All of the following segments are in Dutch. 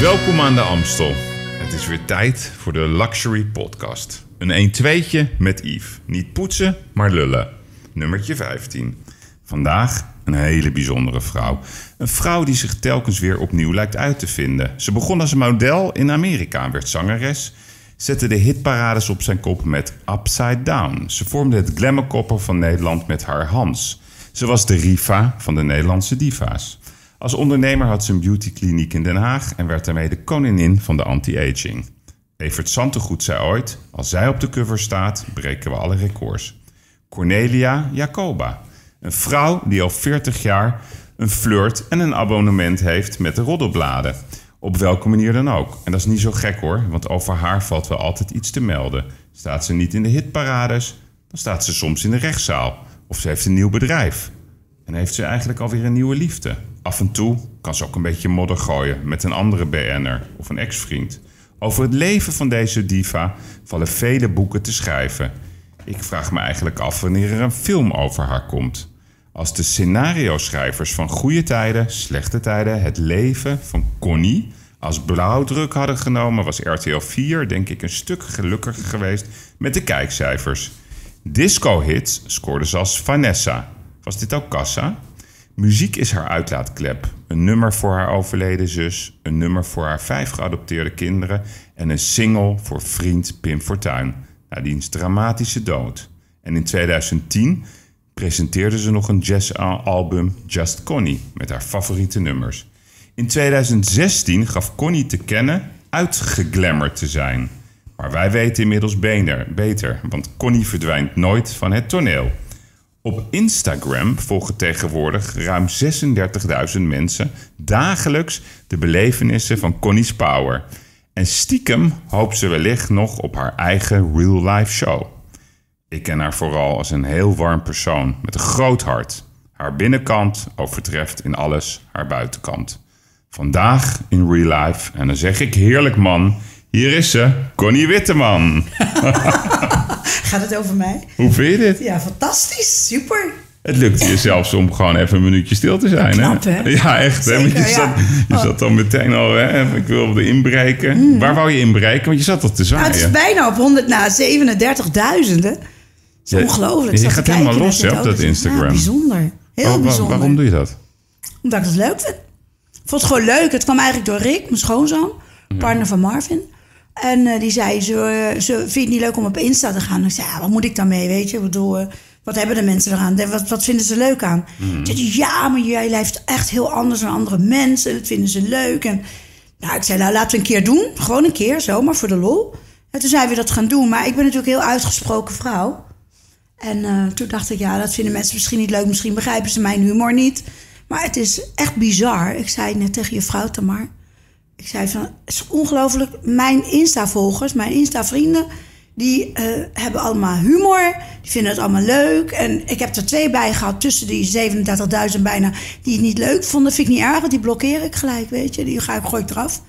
Welkom aan de Amstel. Het is weer tijd voor de Luxury Podcast. Een 1-2'tje met Yves. Niet poetsen, maar lullen. Nummertje 15. Vandaag een hele bijzondere vrouw. Een vrouw die zich telkens weer opnieuw lijkt uit te vinden. Ze begon als een model in Amerika, werd zangeres, zette de hitparades op zijn kop met Upside Down. Ze vormde het glamourkoppel van Nederland met haar Hans. Ze was de Riva van de Nederlandse diva's. Als ondernemer had ze een beautykliniek in Den Haag en werd daarmee de koningin van de anti-aging. Evert Santegoed zei ooit: Als zij op de cover staat, breken we alle records. Cornelia Jacoba, een vrouw die al 40 jaar een flirt en een abonnement heeft met de roddelbladen. Op welke manier dan ook. En dat is niet zo gek hoor, want over haar valt wel altijd iets te melden. Staat ze niet in de hitparades, dan staat ze soms in de rechtszaal. Of ze heeft een nieuw bedrijf. En heeft ze eigenlijk alweer een nieuwe liefde. Af en toe kan ze ook een beetje modder gooien met een andere BN'er of een ex-vriend. Over het leven van deze diva vallen vele boeken te schrijven. Ik vraag me eigenlijk af wanneer er een film over haar komt. Als de scenario-schrijvers van Goede Tijden, Slechte Tijden, het leven van Connie als blauwdruk hadden genomen, was RTL 4 denk ik een stuk gelukkiger geweest met de kijkcijfers. Disco-hits scoorde ze als Vanessa. Was dit ook Kassa? Muziek is haar uitlaatklep. Een nummer voor haar overleden zus, een nummer voor haar vijf geadopteerde kinderen en een single voor vriend Pim Fortuyn na diens dramatische dood. En in 2010 presenteerde ze nog een jazzalbum Just Connie met haar favoriete nummers. In 2016 gaf Connie te kennen uitgeglammerd te zijn. Maar wij weten inmiddels beter, want Connie verdwijnt nooit van het toneel. Op Instagram volgen tegenwoordig ruim 36.000 mensen dagelijks de belevenissen van Connie's Power. En stiekem hoopt ze wellicht nog op haar eigen real-life show. Ik ken haar vooral als een heel warm persoon met een groot hart. Haar binnenkant overtreft in alles haar buitenkant. Vandaag in real life, en dan zeg ik heerlijk man, hier is ze, Connie Witteman. Gaat het over mij? Hoe vind je dit? Ja, fantastisch. Super. Het lukte je zelfs om gewoon even een minuutje stil te zijn. Knap, hè? Ja, echt. hè? Want je, zat, je zat dan meteen al, hè? ik wilde inbreken. Waar wou je inbreken? Want je zat al te Nou, het is zwaaien. bijna op 100 na 37.000. hè. Dat is Ja, ongelooflijk. je gaat helemaal los, hè, op dat Instagram. Ja, bijzonder. Heel Oh, bijzonder. waarom doe je dat? Omdat ik het leuk vind. Ik vond het gewoon leuk. Het kwam eigenlijk door Rick, mijn schoonzoon. Partner van Marvin. En eh, die zei, ze, eh, ze vindt het niet leuk om op Insta te gaan. Ik zei, ja, wat moet ik daarmee, weet je? Ik bedoel, eh, wat hebben de mensen eraan? Wat, wat vinden ze leuk aan? Ze zei, ja, maar jij leeft echt heel anders dan andere mensen. Dat vinden ze leuk. En nou, ik zei, nou, laten we een keer doen. Gewoon een keer, zomaar voor de lol. En toen zijn we dat gaan doen. Maar ik ben natuurlijk een heel uitgesproken vrouw. En toen dacht ik, ja, dat vinden mensen misschien niet leuk. Misschien begrijpen ze mijn humor niet. Maar het is echt bizar. Ik zei net tegen je vrouw Tamar. Ik zei van, het is ongelooflijk. Mijn Insta-volgers, mijn Insta-vrienden... die eh, hebben allemaal humor. Die vinden het allemaal leuk. En ik heb er twee bij gehad tussen die 37.000 bijna... die het niet leuk vonden. Vind ik niet erg, want die blokkeer ik gelijk, weet je. Die ga ik, gooi ik eraf.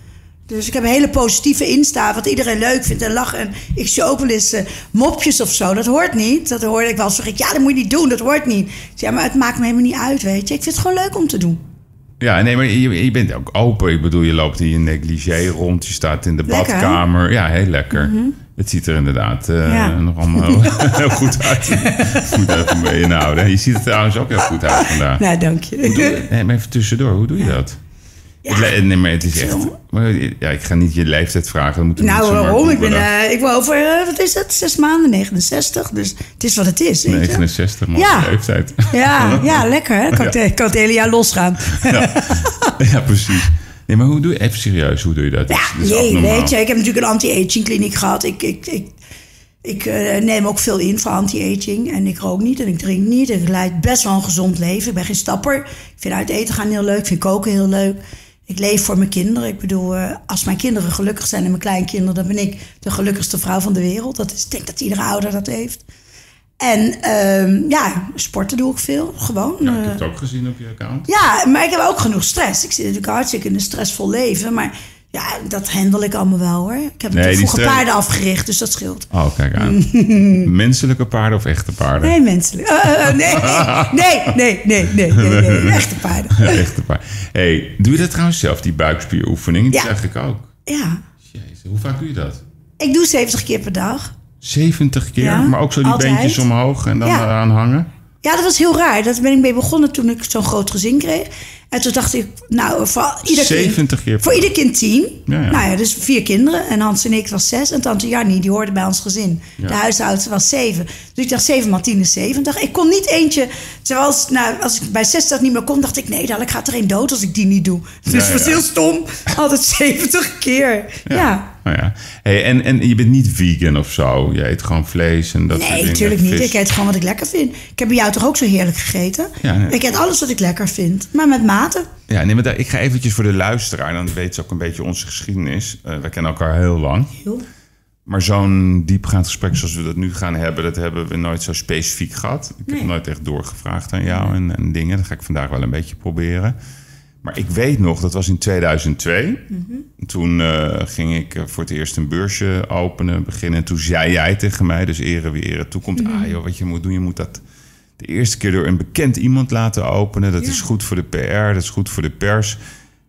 Dus ik heb een hele positieve Insta, wat iedereen leuk vindt en lachen. En ik zie ook wel eens eh, mopjes of zo. Dat hoort niet. Dat hoorde ik wel. Zeg ik, ja, dat moet je niet doen. Dat hoort niet. Ja, maar het maakt me helemaal niet uit, weet je. Ik vind het gewoon leuk om te doen. Ja, nee, maar je, je bent ook open. Ik bedoel, je loopt in je negligé rond. Je staat in de Lekker, hè? badkamer. Ja, heel lekker. Het ziet er inderdaad eh, Ja. nog allemaal heel goed uit. Moet even mee inhouden. Je ziet er trouwens ook heel goed uit vandaag. Nou, dank je. Nee, maar even tussendoor. Hoe doe je dat? Ja. Het nee, maar het is echt... ja, ik ga niet je leeftijd vragen. Dan moeten we Nou, waarom? Ik ben, eh, ik ben over, eh, wat is het? Zes maanden, 69. Dus het is wat het is, weet je. 69, man. Ja. leeftijd. Ja, ja, lekker hè. Kan, ik, de- kan het hele jaar losgaan. ja, precies. Nee, maar hoe doe je... Even serieus, hoe doe je dat? Dat is- Ja, dat is nee, weet je. Ik heb natuurlijk een anti-aging kliniek gehad. Ik, ik, ik, ik eh, neem ook veel in voor anti-aging. En ik rook niet en ik drink niet. Ik leid best wel een gezond leven. Ik ben geen stapper. Ik vind uit eten gaan heel leuk. Ik vind koken heel leuk. Ik leef voor mijn kinderen. Ik bedoel, eh, als mijn kinderen gelukkig zijn en mijn kleinkinderen... dan ben ik de gelukkigste vrouw van de wereld. Dat is, ik denk dat iedere ouder dat heeft. En ehm, ja, sporten doe ik veel. Gewoon. Ja, ik eh, heb het ook gezien op je account. ja, maar ik heb ook genoeg stress. Ik zit natuurlijk hartstikke in een stressvol leven. Maar ja, dat handel ik allemaal wel hoor. Ik heb nee, vroeger paarden afgericht, dus dat scheelt. Oh, kijk aan. menselijke paarden of echte paarden? Nee, menselijk. Eh, eh, eh, nee, nee, nee, nee, nee, nee, nee, Echte paarden. Echte paarden. hey, doe je dat trouwens zelf, die buikspieroefening, Die ja. ik ook. Ja. Jezus, hoe vaak doe je dat? Ik doe 70 keer per dag. 70 keer? Maar ook zo die altijd. beentjes omhoog en dan ja. aanhangen? Ja, dat was heel raar. Dat ben ik mee begonnen toen ik zo'n groot gezin kreeg. En toen dacht ik, nou, voor ieder 70 keer per Voor ieder kind tien. Ja, ja. Nou ja, dus vier kinderen. En Hans en ik was zes. En tante Jannie, die hoorde bij ons gezin. De huishoudster was zeven. Dus ik dacht, zeven maal tien is zeventig. Ik kon niet eentje... Terwijl, nou, als ik bij 60 niet meer kon, dacht ik... Nee, dadelijk gaat er een dood als ik die niet doe. Dus het was heel stom. Altijd 70 keer. Ja. Oh ja. Hey, en, en je bent niet vegan of zo? Je eet gewoon vlees en dat soort Nee, dingen? natuurlijk niet. Vis. Ik eet gewoon wat ik lekker vind. Ik heb bij jou toch ook zo heerlijk gegeten? Ja, nee. Ik eet alles wat ik lekker vind. Maar met mate. Ja, nee, maar daar- ik ga eventjes voor de luisteraar. Dan weet ze ook een beetje onze geschiedenis. Eh we kennen elkaar heel lang. Heel. Maar zo'n diepgaand gesprek zoals we dat nu gaan hebben... dat hebben we nooit zo specifiek gehad. Ik heb nooit echt doorgevraagd aan jou en, en dingen. Dat ga ik vandaag wel een beetje proberen. Maar ik weet nog, dat was in 2002. Toen eh, ging ik eh, voor het eerst een beursje openen, beginnen. En toen zei jij tegen mij, dus ere wie ere toekomt... ah joh, wat je moet doen, je moet dat de eerste keer door een bekend iemand laten openen. Dat is goed voor de PR, dat is goed voor de pers.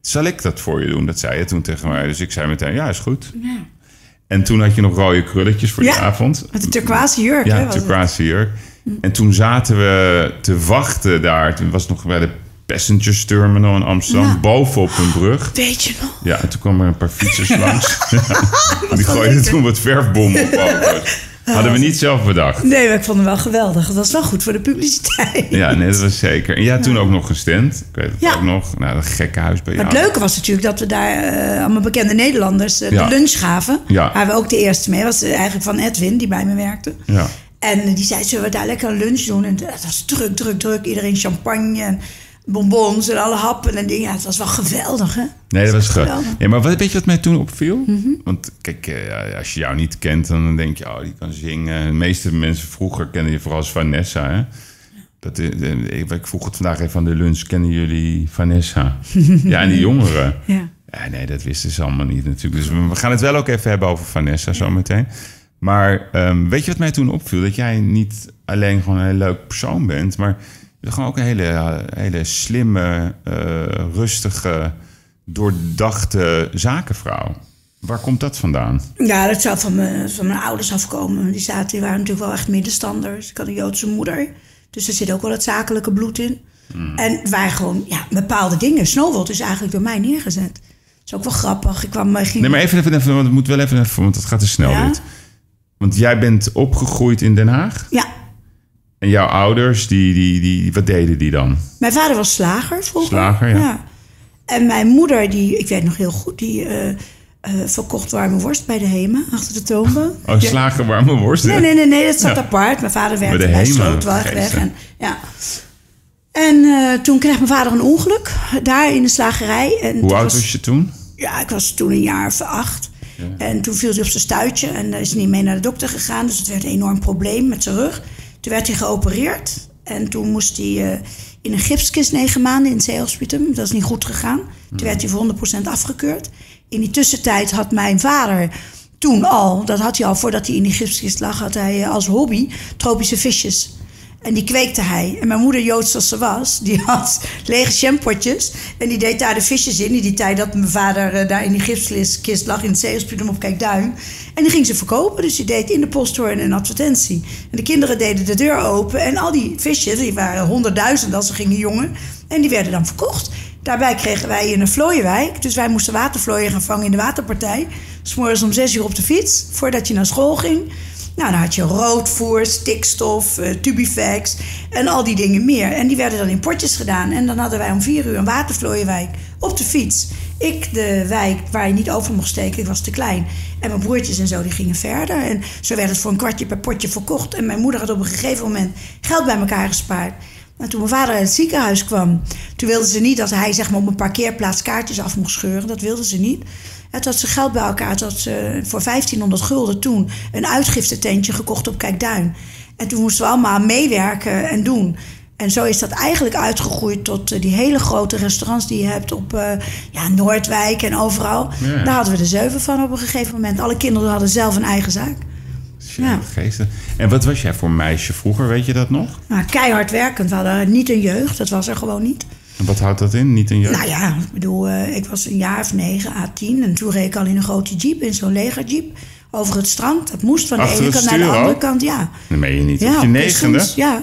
Zal ik dat voor je doen? Dat zei je toen tegen mij. Dus ik zei meteen, ja, is goed. Ja. En toen had je nog rode krulletjes voor die Ja, avond. Met de turquoise jurk. hè, Ja, het. turquoise jurk. En toen zaten we te wachten daar. Toen was het nog bij de Passengers Terminal in Amsterdam. Ja. Bovenop een brug. Weet je nog? Ja, en toen kwamen er een paar fietsers langs. die gooiden lekker. toen wat verfbom op. auto's. Hadden we niet zelf bedacht. Nee, maar ik vond hem wel geweldig. Het was wel goed voor de publiciteit. Ja, nee, dat was zeker. En jij had toen ook nog gestemd. Ik weet het Ja. ook nog. Nou, dat gekke huis bij Maar het leuke was natuurlijk dat we daar eh, allemaal bekende Nederlanders eh, Ja. de lunch gaven. Ja. Waar we ook de eerste mee. was eh, eigenlijk van Edwin, die bij me werkte. Ja. En die zei, zullen we daar lekker een lunch doen? En het was druk, druk, druk. Iedereen champagne en bonbons en alle happen en dingen. Ja, het was wel geweldig, hè? Nee, dat was ge- geweldig. Mhm. Nee, maar wat, weet je wat mij toen opviel? Want kijk, eh, ja, als je jou niet kent, dan denk je, oh, die kan zingen. De meeste mensen vroeger kenden je vooral als Vanessa. Hè? Dat, eh, ik, vroeg het vandaag even aan de lunch, kennen jullie Vanessa? ja, en die jongeren. Ja. Ja, nee, dat wisten ze allemaal niet natuurlijk. Dus we, gaan het wel ook even hebben over Vanessa zometeen. Maar ehm, weet je wat mij toen opviel? Dat jij niet alleen gewoon een heel leuk persoon bent, maar gewoon ook een hele, hele slimme, eh, rustige, doordachte zakenvrouw. Waar komt dat vandaan? Ja, dat zou van mijn, van mijn ouders afkomen. Die, zaten, die waren natuurlijk wel echt middenstanders. Ik had een Joodse moeder. Dus er zit ook wel het zakelijke bloed in. En het waren gewoon ja, bepaalde dingen. Snowboard is eigenlijk door mij neergezet. Dat is ook wel grappig. Ik kwam, ging... Nee, maar even, even, even want het moet wel even, even want het gaat te snel Ja? dit. Want jij bent opgegroeid in Den Haag. Ja, En jouw ouders, die, die, die, wat deden die dan? mijn vader was slager vroeger. Slager, ja. En mijn moeder, die, ik weet nog heel goed, die eh, eh, verkocht warme worst bij de Hema achter de toonbank. Oh, slagen warme worst. Nee, nee, nee, nee, dat zat Ja. apart. Mijn vader werkte Bij bij, de Hema, Slootweg. vergeet En, ja. en eh, toen kreeg mijn vader een ongeluk daar in de slagerij. En Hoe oud was je toen? Ja, ik was toen een jaar of acht. En toen viel hij op zijn stuitje en is niet mee naar de dokter gegaan. Dus het werd een enorm probleem met zijn rug. Toen werd hij geopereerd. En toen moest hij eh, in een gipskist negen maanden in het zeehospitaal. Dat is niet goed gegaan. Toen werd hij voor 100% afgekeurd. In die tussentijd had mijn vader toen al, dat had hij al voordat hij in die gipskist lag, had hij eh, als hobby tropische visjes. En die kweekte hij. En mijn moeder, Joods als ze was, die had lege shampootjes. En die deed daar de visjes in. In die tijd dat mijn vader eh, daar in die gipskist lag in het zeehospitaal op Kijkduin. En die ging ze verkopen. Dus die deed in de posthoorn een advertentie. En de kinderen deden de deur open. En al die visjes, die waren honderdduizend als ze gingen jongen. En die werden dan verkocht. Daarbij kregen wij in een vlooienwijk. Dus wij moesten watervlooien gaan vangen in de waterpartij. S'morgens om zes uur op de fiets, voordat je naar school ging. Nou, dan had je roodvoer, stikstof, eh, tubifax en al die dingen meer. En die werden dan in potjes gedaan. En dan hadden wij om vier uur een watervlooienwijk op de fiets. Ik de wijk waar je niet over mocht steken, ik was te klein. En mijn broertjes en zo, die gingen verder. En zo werd het voor een kwartje per potje verkocht. En mijn moeder had op een gegeven moment geld bij elkaar gespaard. En toen mijn vader uit het ziekenhuis kwam, toen wilden ze niet dat hij zeg maar, op een parkeerplaats kaartjes af mocht scheuren. Dat wilden ze niet. Had ze geld bij elkaar. Had ze voor 1500 gulden toen een uitgiftetentje gekocht op Kijkduin. En toen moesten we allemaal meewerken en doen. En zo is dat eigenlijk uitgegroeid tot eh, die hele grote restaurants die je hebt op eh, ja, Noordwijk en overal. Ja. Daar hadden we er zeven van op een gegeven moment. Alle kinderen hadden zelf een eigen zaak. Ja. Ja. Geesten. En wat was jij voor meisje vroeger, weet je dat nog? Nou, keihard werkend. We hadden niet een jeugd, dat was er gewoon niet. En wat houdt dat in? Niet een jeugd? Nou ja, ik bedoel, eh, ik was een jaar of negen, à tien. En toen reed ik al in een grote jeep, in zo'n legerjeep. Over het strand. Dat moest van de ene kant naar de andere ook? kant, ja. Dat meen je niet. ja op je negende? soms, ja.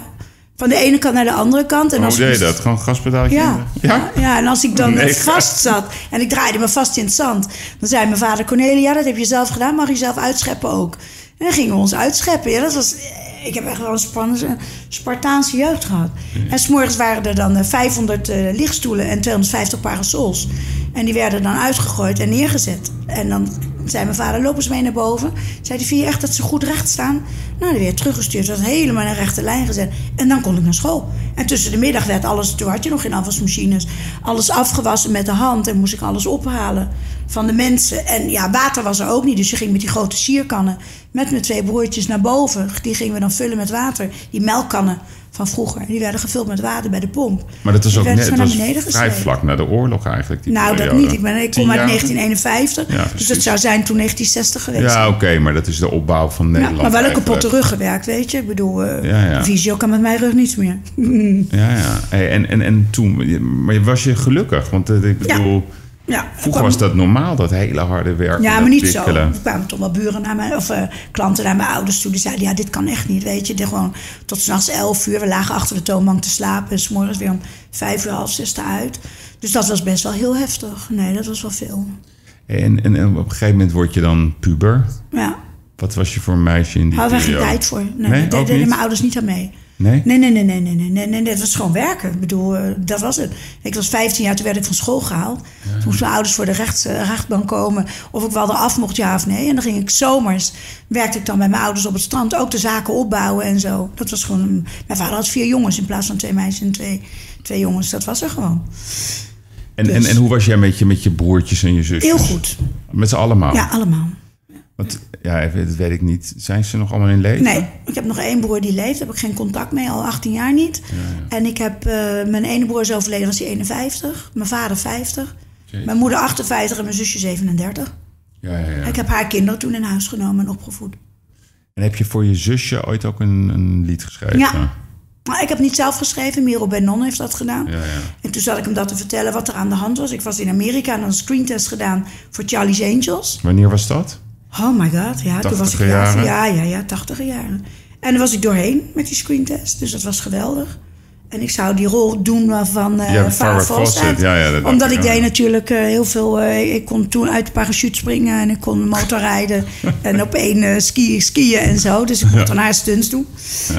Van de ene kant naar de andere kant. En Hoe als deed we- je dat? Gewoon gaspedaaltje? Ja. ja? ja, en als ik dan Nee. vast zat en ik draaide me vast in het zand, dan zei mijn vader Cornelia, dat heb je zelf gedaan, mag je zelf uitscheppen ook. En dan gingen we ons uitscheppen. Ja, dat was, ik heb echt wel een spannende, Spartaanse jeugd gehad. En s'morgens waren er dan eh, 500 eh, lichtstoelen en 250 parasols. En die werden dan uitgegooid en neergezet. En dan zei mijn vader, loop eens mee naar boven. Zei hij, vind je echt dat ze goed recht staan? Nou, die werd teruggestuurd, dat was helemaal in een rechte lijn gezet. En dan kon ik naar school. En tussen de middag werd alles, toen had je nog geen afwasmachines, alles afgewassen met de hand. En moest ik alles ophalen van de mensen. En ja, water was er ook niet, dus je ging met die grote sierkannen met mijn twee broertjes naar boven. Die gingen we dan vullen met water. Die melkkannen van vroeger, die werden gevuld met water bij de pomp. Maar dat Die ook net naar beneden vrij vlak na de oorlog eigenlijk. Die Nou, dat niet. Ik, ben, ik kom uit jaar? 1951. Ja, dus dat zou zijn toen 1960 geweest. Ja, oké, maar dat is de opbouw van Ja, Nederland. maar wel een kapotte rug gewerkt, weet je. Ik bedoel, eh Ja, ja. visio kan met mijn rug niets meer. Ja, ja. Hey, en, en, en toen, maar was je gelukkig? Want eh, ik bedoel, Ja, vroeger kwam- was dat normaal, dat hele harde werken. Ja, maar niet zo. Er kwamen toch wel buren naar mij, of eh, klanten naar mijn ouders toe. Die zeiden, ja, dit kan echt niet, weet je. Gewoon tot s'nachts 11 uur. We lagen achter de toonbank te slapen. En s'morgens weer om vijf uur, half zes uit. Dus dat was best wel heel heftig. Nee, dat was wel veel. En, en, en op een gegeven moment word je dan puber. Ja, Wat was je voor een meisje in die hadden we geen tijd voor. Nee, Nee, daar deden mijn ouders niet aan mee. Nee? Nee, nee, nee, nee, nee, nee, nee, nee, Dat was gewoon werken. Ik bedoel, eh, dat was het. Ik was 15 jaar, toen werd ik van school gehaald. Toen moesten mijn ouders voor de recht, eh, rechtbank komen of ik wel eraf mocht, ja of nee. En dan ging ik zomers, werkte ik dan bij mijn ouders op het strand, ook de zaken opbouwen en zo. Dat was gewoon, mijn vader had vier jongens in plaats van twee meisjes en twee, twee jongens. Dat was er gewoon. En, en, dus- en hoe was jij met je, met je broertjes en je zusjes? Heel goed. Met z'n allemaal? Ja, allemaal ja, dat weet ik niet. Zijn ze nog allemaal in leven? Nee, ik heb nog één broer die leeft. Daar heb ik geen contact mee, al 18 jaar niet. En ik heb, eh, mijn ene broer is overleden, was hij 51. Mijn vader 50. Jezus. Mijn moeder 58 en mijn zusje 37. Ja, ja, ja. Ik heb haar kinderen toen in huis genomen en opgevoed. En heb je voor je zusje ooit ook een, een lied geschreven? Ja. Maar ik heb niet zelf geschreven, Miro Benon heeft dat gedaan. Ja, ja. En toen zat ik hem dat te vertellen wat er aan de hand was. Ik was in Amerika en een screentest gedaan voor Charlie's Angels. Wanneer was dat? Oh my god, ja, toen was ik 80er ja, jaren? ja, ja, ja, tachtiger jaren. En daar was ik doorheen met die screentest, dus dat was geweldig. En ik zou die rol doen van eh Ja, Farrah Farrah ja, ja, Omdat ik deed natuurlijk eh, heel veel... eh, ik kon toen uit de parachute springen en ik kon motorrijden... en op één eh, ski, skiën en zo. Dus ik mocht dan haar stunts doen.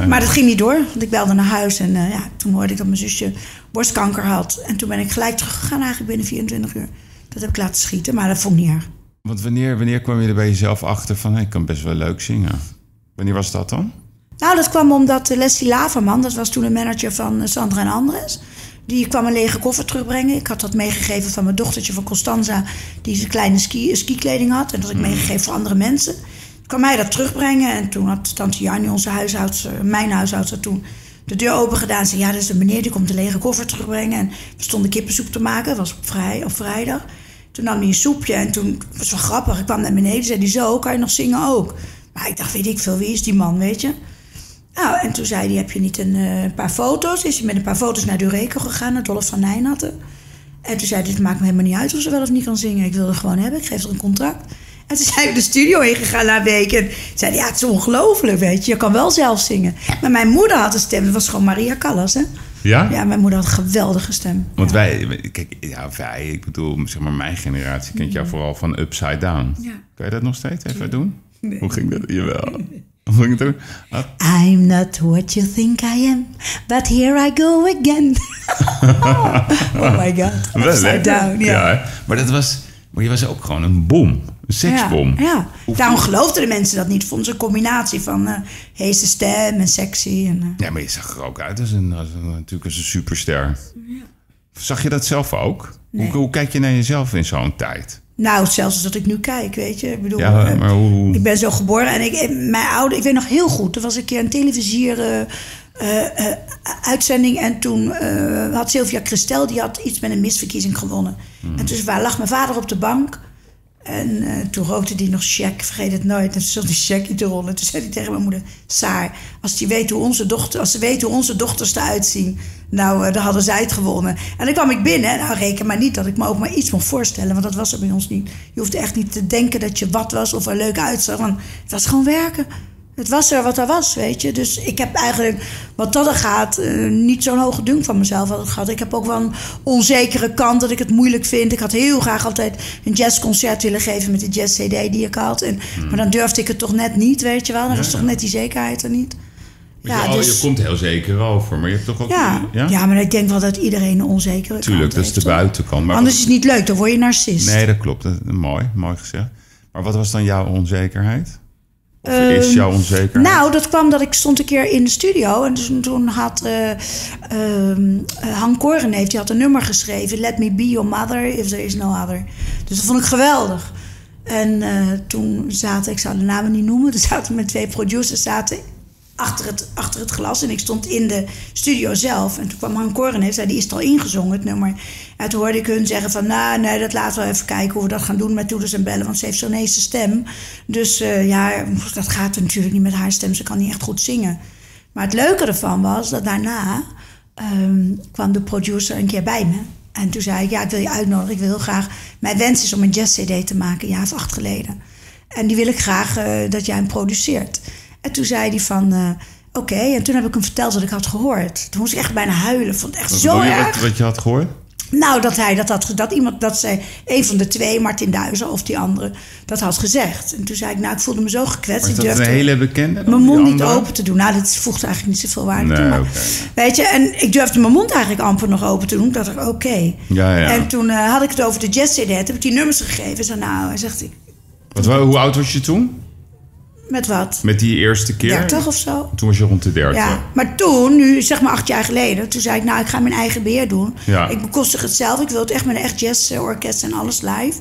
Maar dat ging niet door, want ik belde naar huis. En eh, ja, toen hoorde ik dat mijn zusje borstkanker had. En toen ben ik gelijk teruggegaan eigenlijk binnen 24 uur. Dat heb ik laten schieten, maar dat vond ik niet erg. Want wanneer, wanneer kwam je er bij jezelf achter van... hey, ik kan best wel leuk zingen? Wanneer was dat dan? Nou, dat kwam omdat eh, Leslie Laverman, dat was toen de manager van eh, Sandra en Andres. Die kwam een lege koffer terugbrengen. Ik had dat meegegeven van mijn dochtertje van Constanza, die zijn kleine ski, skikleding had. En dat had ik meegegeven voor andere mensen. Toen kwam hij dat terugbrengen en toen had tante Jannie, onze huishoudster, mijn huishoudster toen, de deur open gedaan. Ze zei, ja, dat is een meneer, die komt de lege koffer terugbrengen. En we stonden kippensoep te maken, dat was op, vrij, op vrijdag. Toen nam hij een soepje en toen was wel grappig. Ik kwam naar beneden, zei hij zo, kan je nog zingen ook? Maar ik dacht, weet ik veel, wie is die man, weet je? Nou, en toen zei hij, heb je niet een eh, paar foto's? Is hij met een paar foto's naar Dureco gegaan, naar Dolph van Nijnatten. En toen zei hij, het maakt me helemaal niet uit of ze wel of niet kan zingen. Ik wil er gewoon hebben, ik geef er een contract. En toen zijn we de studio heen gegaan na een week. En zei hij, ja, het is ongelooflijk, weet je. Je kan wel zelf zingen. Maar mijn moeder had een stem, dat was gewoon Maria Callas, hè? Ja? Ja, mijn moeder had een geweldige stem. Want ja. wij, kijk, ja, wij, ik bedoel, zeg maar mijn generatie kent jou vooral van Upside Down. Ja. Kan je dat nog steeds even doen? Hoe ging dat? Jawel. Hoe ging het doen? Ah, I'm not what you think I am, but here I go again. oh my god, upside down. Ja. maar dat was, maar je was ook gewoon een bom. Seksbom. Ja, ja. Daarom geloofden de mensen dat niet. Vonden ze een combinatie van eh heese stem en sexy. En, eh, Ja, maar je zag er ook uit als een, als een, natuurlijk als een superster. Zag je dat zelf ook? Nee. Hoe, hoe kijk je naar jezelf in zo'n tijd? Nou, zelfs als dat ik nu kijk, weet je. Ik bedoel, Ja, eh, maar hoe... ik ben zo geboren en ik, mijn oude, ik weet nog heel goed. Er was een keer een televisier, eh, uitzending. En toen had Sylvia Christel, die had iets met een misverkiezing gewonnen. En toen lag mijn vader op de bank. En eh, toen rookte hij nog check, vergeet het nooit. En toen stond die check te rollen. Toen zei hij tegen mijn moeder: Saar, als, die weet hoe onze dochter, als ze weten hoe onze dochters eruit zien, nou, eh, dan hadden zij het gewonnen. En dan kwam ik binnen. Nou, reken maar niet dat ik me ook maar iets mocht voorstellen, want dat was er bij ons niet. Je hoefde echt niet te denken dat je wat was of er leuk uitzag. Want het was gewoon werken. Het was er wat er was, weet je. Dus ik heb eigenlijk, wat dat er gaat, eh, niet zo'n hoge dunk van mezelf gehad. Ik heb ook wel een onzekere kant dat ik het moeilijk vind. Ik had heel graag altijd een jazzconcert willen geven met de jazz-cd die ik had. En, Maar dan durfde ik het toch net niet, weet je wel. Dan was Ja, toch ja. net die zekerheid er niet. Ja, je, je komt heel zeker over, maar je hebt toch ook... ja, ja? maar ik denk wel dat iedereen een onzekere Tuurlijk, dat is de buitenkant. Maar Anders is het niet leuk, dan word je narcist. Nee, dat klopt. Dat, mooi, mooi gezegd. Maar wat was dan jouw onzekerheid? Of is Ehm, jouw onzekerheid? Nou, dat kwam dat ik stond een keer in de studio. En toen, toen had eh ehm, eh, Han Koren heeft, die had een nummer geschreven. Let me be your mother if there is no other. Dus dat vond ik geweldig. En eh, toen zaten, ik zou de namen niet noemen. Er zaten mijn twee producers zaten achter het, achter het glas. En ik stond in de studio zelf. En toen kwam Han Koren en zei, die is het al ingezongen, het nummer. En toen hoorde ik hun zeggen van, nou, nee, dat laten we even kijken hoe we dat gaan doen met toeters en bellen. Want ze heeft zo'n heese stem. Dus eh, ja, dat gaat natuurlijk niet met haar stem. Ze kan niet echt goed zingen. Maar het leuke ervan was dat daarna ehm, kwam de producer een keer bij me. En toen zei ik, ja, ik wil je uitnodigen. Ik wil heel graag... Mijn wens is om een jazz-cd te maken, een jaar of acht geleden. En die wil ik graag eh, dat jij hem produceert. En toen zei hij van, eh, oké. En toen heb ik hem verteld wat ik had gehoord. Toen moest ik echt bijna huilen. Vond het echt Wat zo je, erg. wat, wat je had gehoord? Nou, dat hij dat had, dat iemand, dat zei, een van de twee, Martin Duizen of die andere, dat had gezegd. En toen zei ik, nou, ik voelde me zo gekwetst. Ik dat een durfde hele bekende? mijn mond niet open te doen. Nou, dat voegt eigenlijk niet zoveel waarde Nee, toe. Maar. Weet je, en ik durfde mijn mond eigenlijk amper nog open te doen. Ik dacht, ik, oké. Ja, ja. En toen eh, had ik het over de jazz CD. Heb ik die nummers gegeven. Zei, nou, hij zegt, ik, Wat, wa- hoe oud was je toen? Met wat? Met die eerste keer? 30 of zo? Toen was je rond de 30. Ja, maar toen, nu zeg maar acht jaar geleden, toen zei ik, nou, ik ga mijn eigen beheer doen. Ja. Ik bekostig het zelf. Ik wil het echt met een echt jazzorkest en alles live.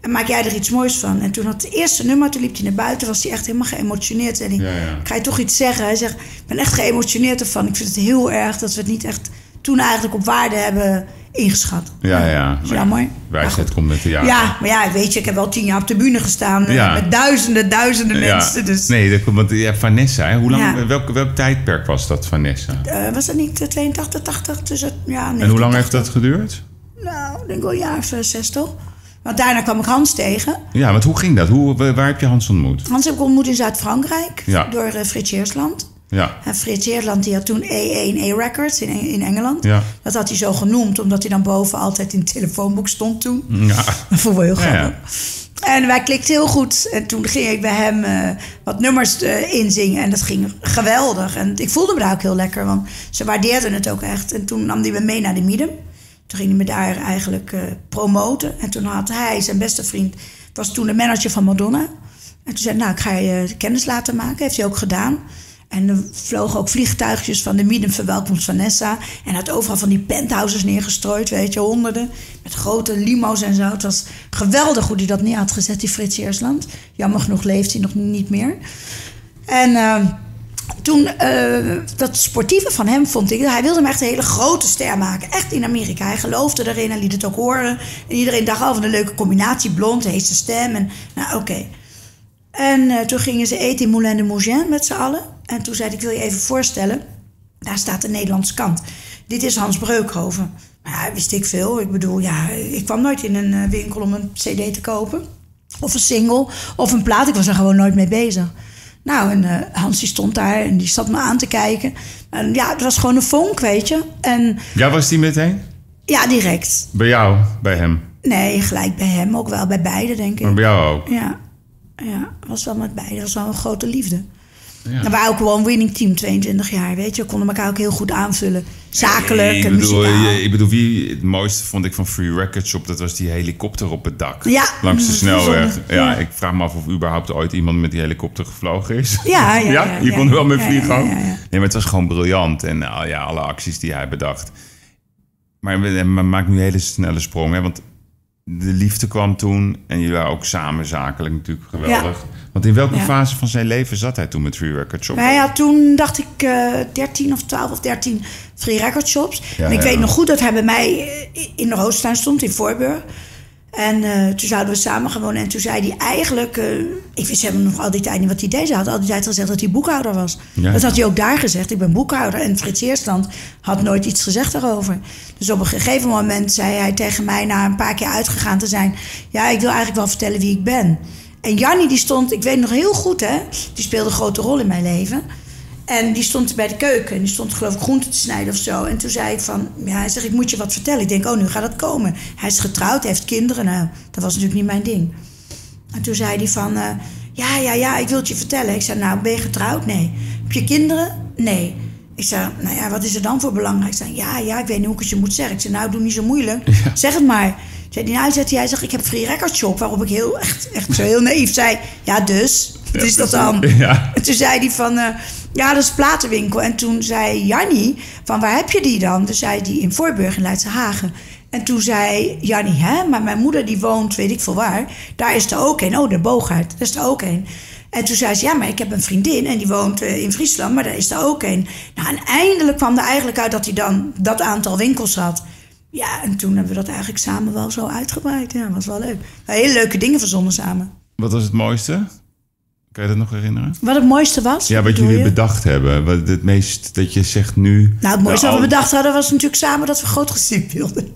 En maak jij er iets moois van? En toen had het eerste nummer, toen liep hij naar buiten, was hij echt helemaal geëmotioneerd. Zei hij, Ja, ga je toch iets zeggen? Hij zegt, ik ben echt geëmotioneerd ervan. Ik vind het heel erg dat we het niet echt toen eigenlijk op waarde hebben ingeschat. Ja, ja. Is jammer. Wijsheid komt met de jaren. Ja, maar ja, weet je, ik heb wel tien jaar op de bühne gestaan eh, Ja. met duizenden, duizenden Ja. mensen. Dus Nee, dat komt, want ja, Vanessa, hè? Hoe lang, Ja. welk, welk tijdperk was dat, Vanessa? eh, was dat niet eh, 82, 80? Dus het, ja, En hoe lang 1980. heeft dat geduurd? Nou, ik denk wel een jaar of eh, zes toch? Want daarna kwam ik Hans tegen. Ja, want hoe ging dat? Hoe, wa- waar heb je Hans ontmoet? Hans heb ik ontmoet in Zuid-Frankrijk door eh, Frits Heersland. Ja, En Frits Heersland die had toen E1A Records in, in Engeland. Ja. Dat had hij zo genoemd, omdat hij dan boven altijd in het telefoonboek stond toen. ja. Dat vond ik wel heel Ja, grappig. En wij klikten heel goed. En toen ging ik bij hem eh, wat nummers eh, inzingen. En dat ging geweldig. En ik voelde me daar ook heel lekker, want ze waardeerden het ook echt. En toen nam hij me mee naar de Miedem. Toen ging hij me daar eigenlijk eh, promoten. En toen had hij, zijn beste vriend, was toen de manager van Madonna. En toen zei hij, nou, ik ga je kennis laten maken. Heeft hij ook gedaan. En er vlogen ook vliegtuigjes van de Miedem verwelkomst Vanessa. En had overal van die penthouses neergestrooid, weet je, honderden. Met grote limo's en zo. Het was geweldig hoe hij dat neer had gezet, die Frits Eersland. Jammer genoeg leeft hij nog niet meer. En eh, toen, eh, dat sportieve van hem vond ik... Hij wilde hem echt een hele grote ster maken. Echt in Amerika. Hij geloofde erin, hij liet het ook horen. En iedereen dacht, oh, wat een leuke combinatie. Blond, heeste stem. En nou, oké. En eh, toen gingen ze eten in Moulin de Mougin met z'n allen. En toen zei hij, ik wil je even voorstellen. Daar staat de Nederlandse kant. Dit is Hans Breukhoven. Ja, wist ik veel. Ik bedoel, ja, ik kwam nooit in een eh, winkel om een cd te kopen. Of een single, of een plaat. Ik was er gewoon nooit mee bezig. Nou, en eh, Hans die stond daar en die zat me aan te kijken. En ja, het was gewoon een vonk, weet je. En Ja, was die meteen? ja, direct. Bij jou, bij hem. Nee, gelijk bij hem. Ook wel bij beide, denk ik. Maar bij jou ook. Ja, ja, was wel met beide. Dat was wel een grote liefde. Ja. We waren ook wel een winning team, 22 jaar, weet je. We konden elkaar ook heel goed aanvullen. Zakelijk ik en bedoel, muzikaal. je- ik bedoel, wie het mooiste vond ik van Free Record Shop, dat was die helikopter op het dak. Ja, Langs de mm, snelweg. Ja, Ja. ik vraag me af of überhaupt ooit iemand met die helikopter gevlogen is. Ja, ja, ja, je kon er wel mee vliegen ook. Nee, maar het was gewoon briljant. En nou, ja, alle acties die hij bedacht. Maar maak nu een hele snelle sprong, hè, want de liefde kwam toen. En jullie waren ook samen zakelijk natuurlijk geweldig. Want in welke Ja. fase van zijn leven zat hij toen met Free Record Shop? Hij had toen, dacht ik, eh 13 of 12 of 13 free record shops. Ja, en ik weet nog goed dat hij bij mij eh, in de Roostuin stond in Voorburg. En eh, toen zouden we samen wonen. En toen zei hij eigenlijk... eh, ik wist helemaal nog al die tijd niet wat hij deed. Hij had al die tijd gezegd dat hij boekhouder was. Ja. Dat had hij ook daar gezegd. Ik ben boekhouder. En Frits Eerstand had nooit iets gezegd daarover. Dus op een gegeven moment zei hij tegen mij... na een paar keer uitgegaan te zijn... ja, ik wil eigenlijk wel vertellen wie ik ben. En Jannie die stond... Ik weet nog heel goed, hè. Die speelde een grote rol in mijn leven. En die stond bij de keuken. En die stond geloof ik groenten te snijden of zo. En toen zei ik van... Ja, hij zegt, ik moet je wat vertellen. Ik denk, oh, nu gaat dat komen. Hij is getrouwd, hij heeft kinderen. Nou, dat was natuurlijk niet mijn ding. En toen zei hij van... eh, ja, ja, ja, ik wil het je vertellen. Ik zei, nou, ben je getrouwd? Nee. Heb je kinderen? Nee. Ik zei, nou ja, wat is er dan voor belangrijk? Ik zei, ja, ja, ik weet niet hoe ik het je moet zeggen. Ik zei, nou, doe niet zo moeilijk. Zeg het maar. Zei hij, nou, zegt hij, hij zegt, ik heb free record shop. Waarop ik heel, echt, echt zo heel naïef zei, ja, dus? Wat is dat dan? Ja. En toen zei hij van, eh, ja, dat is platenwinkel. En toen zei Jannie, van waar heb je die dan? Toen zei hij in Voorburg in Leidse Hagen. En toen zei Jannie, hè, maar mijn moeder die woont, weet ik veel waar. Daar is er ook een. Oh, de Boogaard, daar is er ook een. En toen zei ze, ja, maar ik heb een vriendin en die woont eh, in Friesland, maar daar is er ook een. Nou, en eindelijk kwam er eigenlijk uit dat hij dan dat aantal winkels had. Ja, en toen hebben we dat eigenlijk samen wel zo uitgebreid. Ja, was wel leuk. Hele leuke dingen verzonnen samen. Wat was het mooiste? Kan je dat nog herinneren? Wat het mooiste was? Ja, wat jullie je? bedacht hebben. Wat het meest dat je zegt nu. Nou, het mooiste Nou, wat we bedacht hadden was natuurlijk samen dat we groot gezin wilden.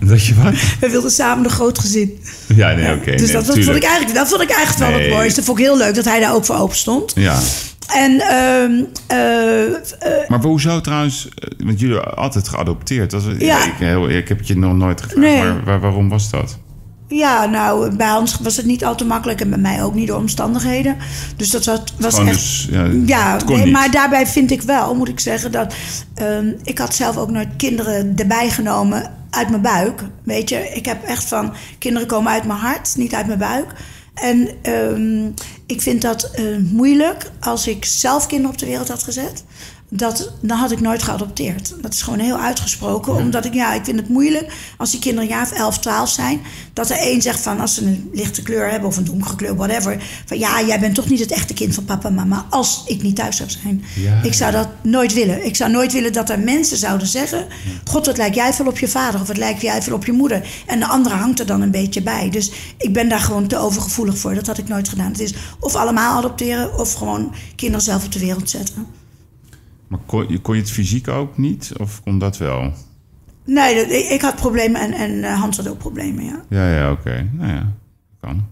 Dat je wat? We wilden samen een groot gezin. Ja, nee, oké. dus nee, dat, dat, vond ik eigenlijk, dat vond ik eigenlijk wel het mooiste. Vond ik heel leuk dat hij daar ook voor open stond. Ja. En eh, eh, Maar hoezo trouwens? eh, Want jullie hebben altijd geadopteerd. Dat was, Ja. ik, heel, ik heb het je nog nooit gevraagd. Nee. Maar waar- waarom was dat? Ja, nou, bij Hans was het niet al te makkelijk en bij mij ook niet door omstandigheden. Dus dat was, was echt... dus, ja, Ja, nee, maar daarbij vind ik wel, moet ik zeggen, dat ehm, ik had zelf ook nooit kinderen erbij genomen uit mijn buik. Weet je, ik heb echt van kinderen komen uit mijn hart, niet uit mijn buik. En ehm, ik vind dat eh, moeilijk als ik zelf kinderen op de wereld had gezet. Dat, dan had ik nooit geadopteerd. Dat is gewoon heel uitgesproken. Omdat ik, ja, ik vind het moeilijk als die kinderen een jaar of 11, 12 zijn. Dat er één zegt van als ze een lichte kleur hebben of een donkere kleur, whatever. Van ja, jij bent toch niet het echte kind van papa en mama als ik niet thuis zou zijn. Ja. Ik zou dat nooit willen. Ik zou nooit willen dat er mensen zouden zeggen: God, wat lijkt jij veel op je vader of wat lijkt jij veel op je moeder. En de andere hangt er dan een beetje bij. Dus ik ben daar gewoon te overgevoelig voor. Dat had ik nooit gedaan. Het is of allemaal adopteren of gewoon kinderen zelf op de wereld zetten. Maar kon, je- kon je het fysiek ook niet? Of kon dat wel? Nee, dat- ik, ik had problemen en, en eh, Hans had ook problemen, ja. Ja, ja, oké. Nou ja, kan.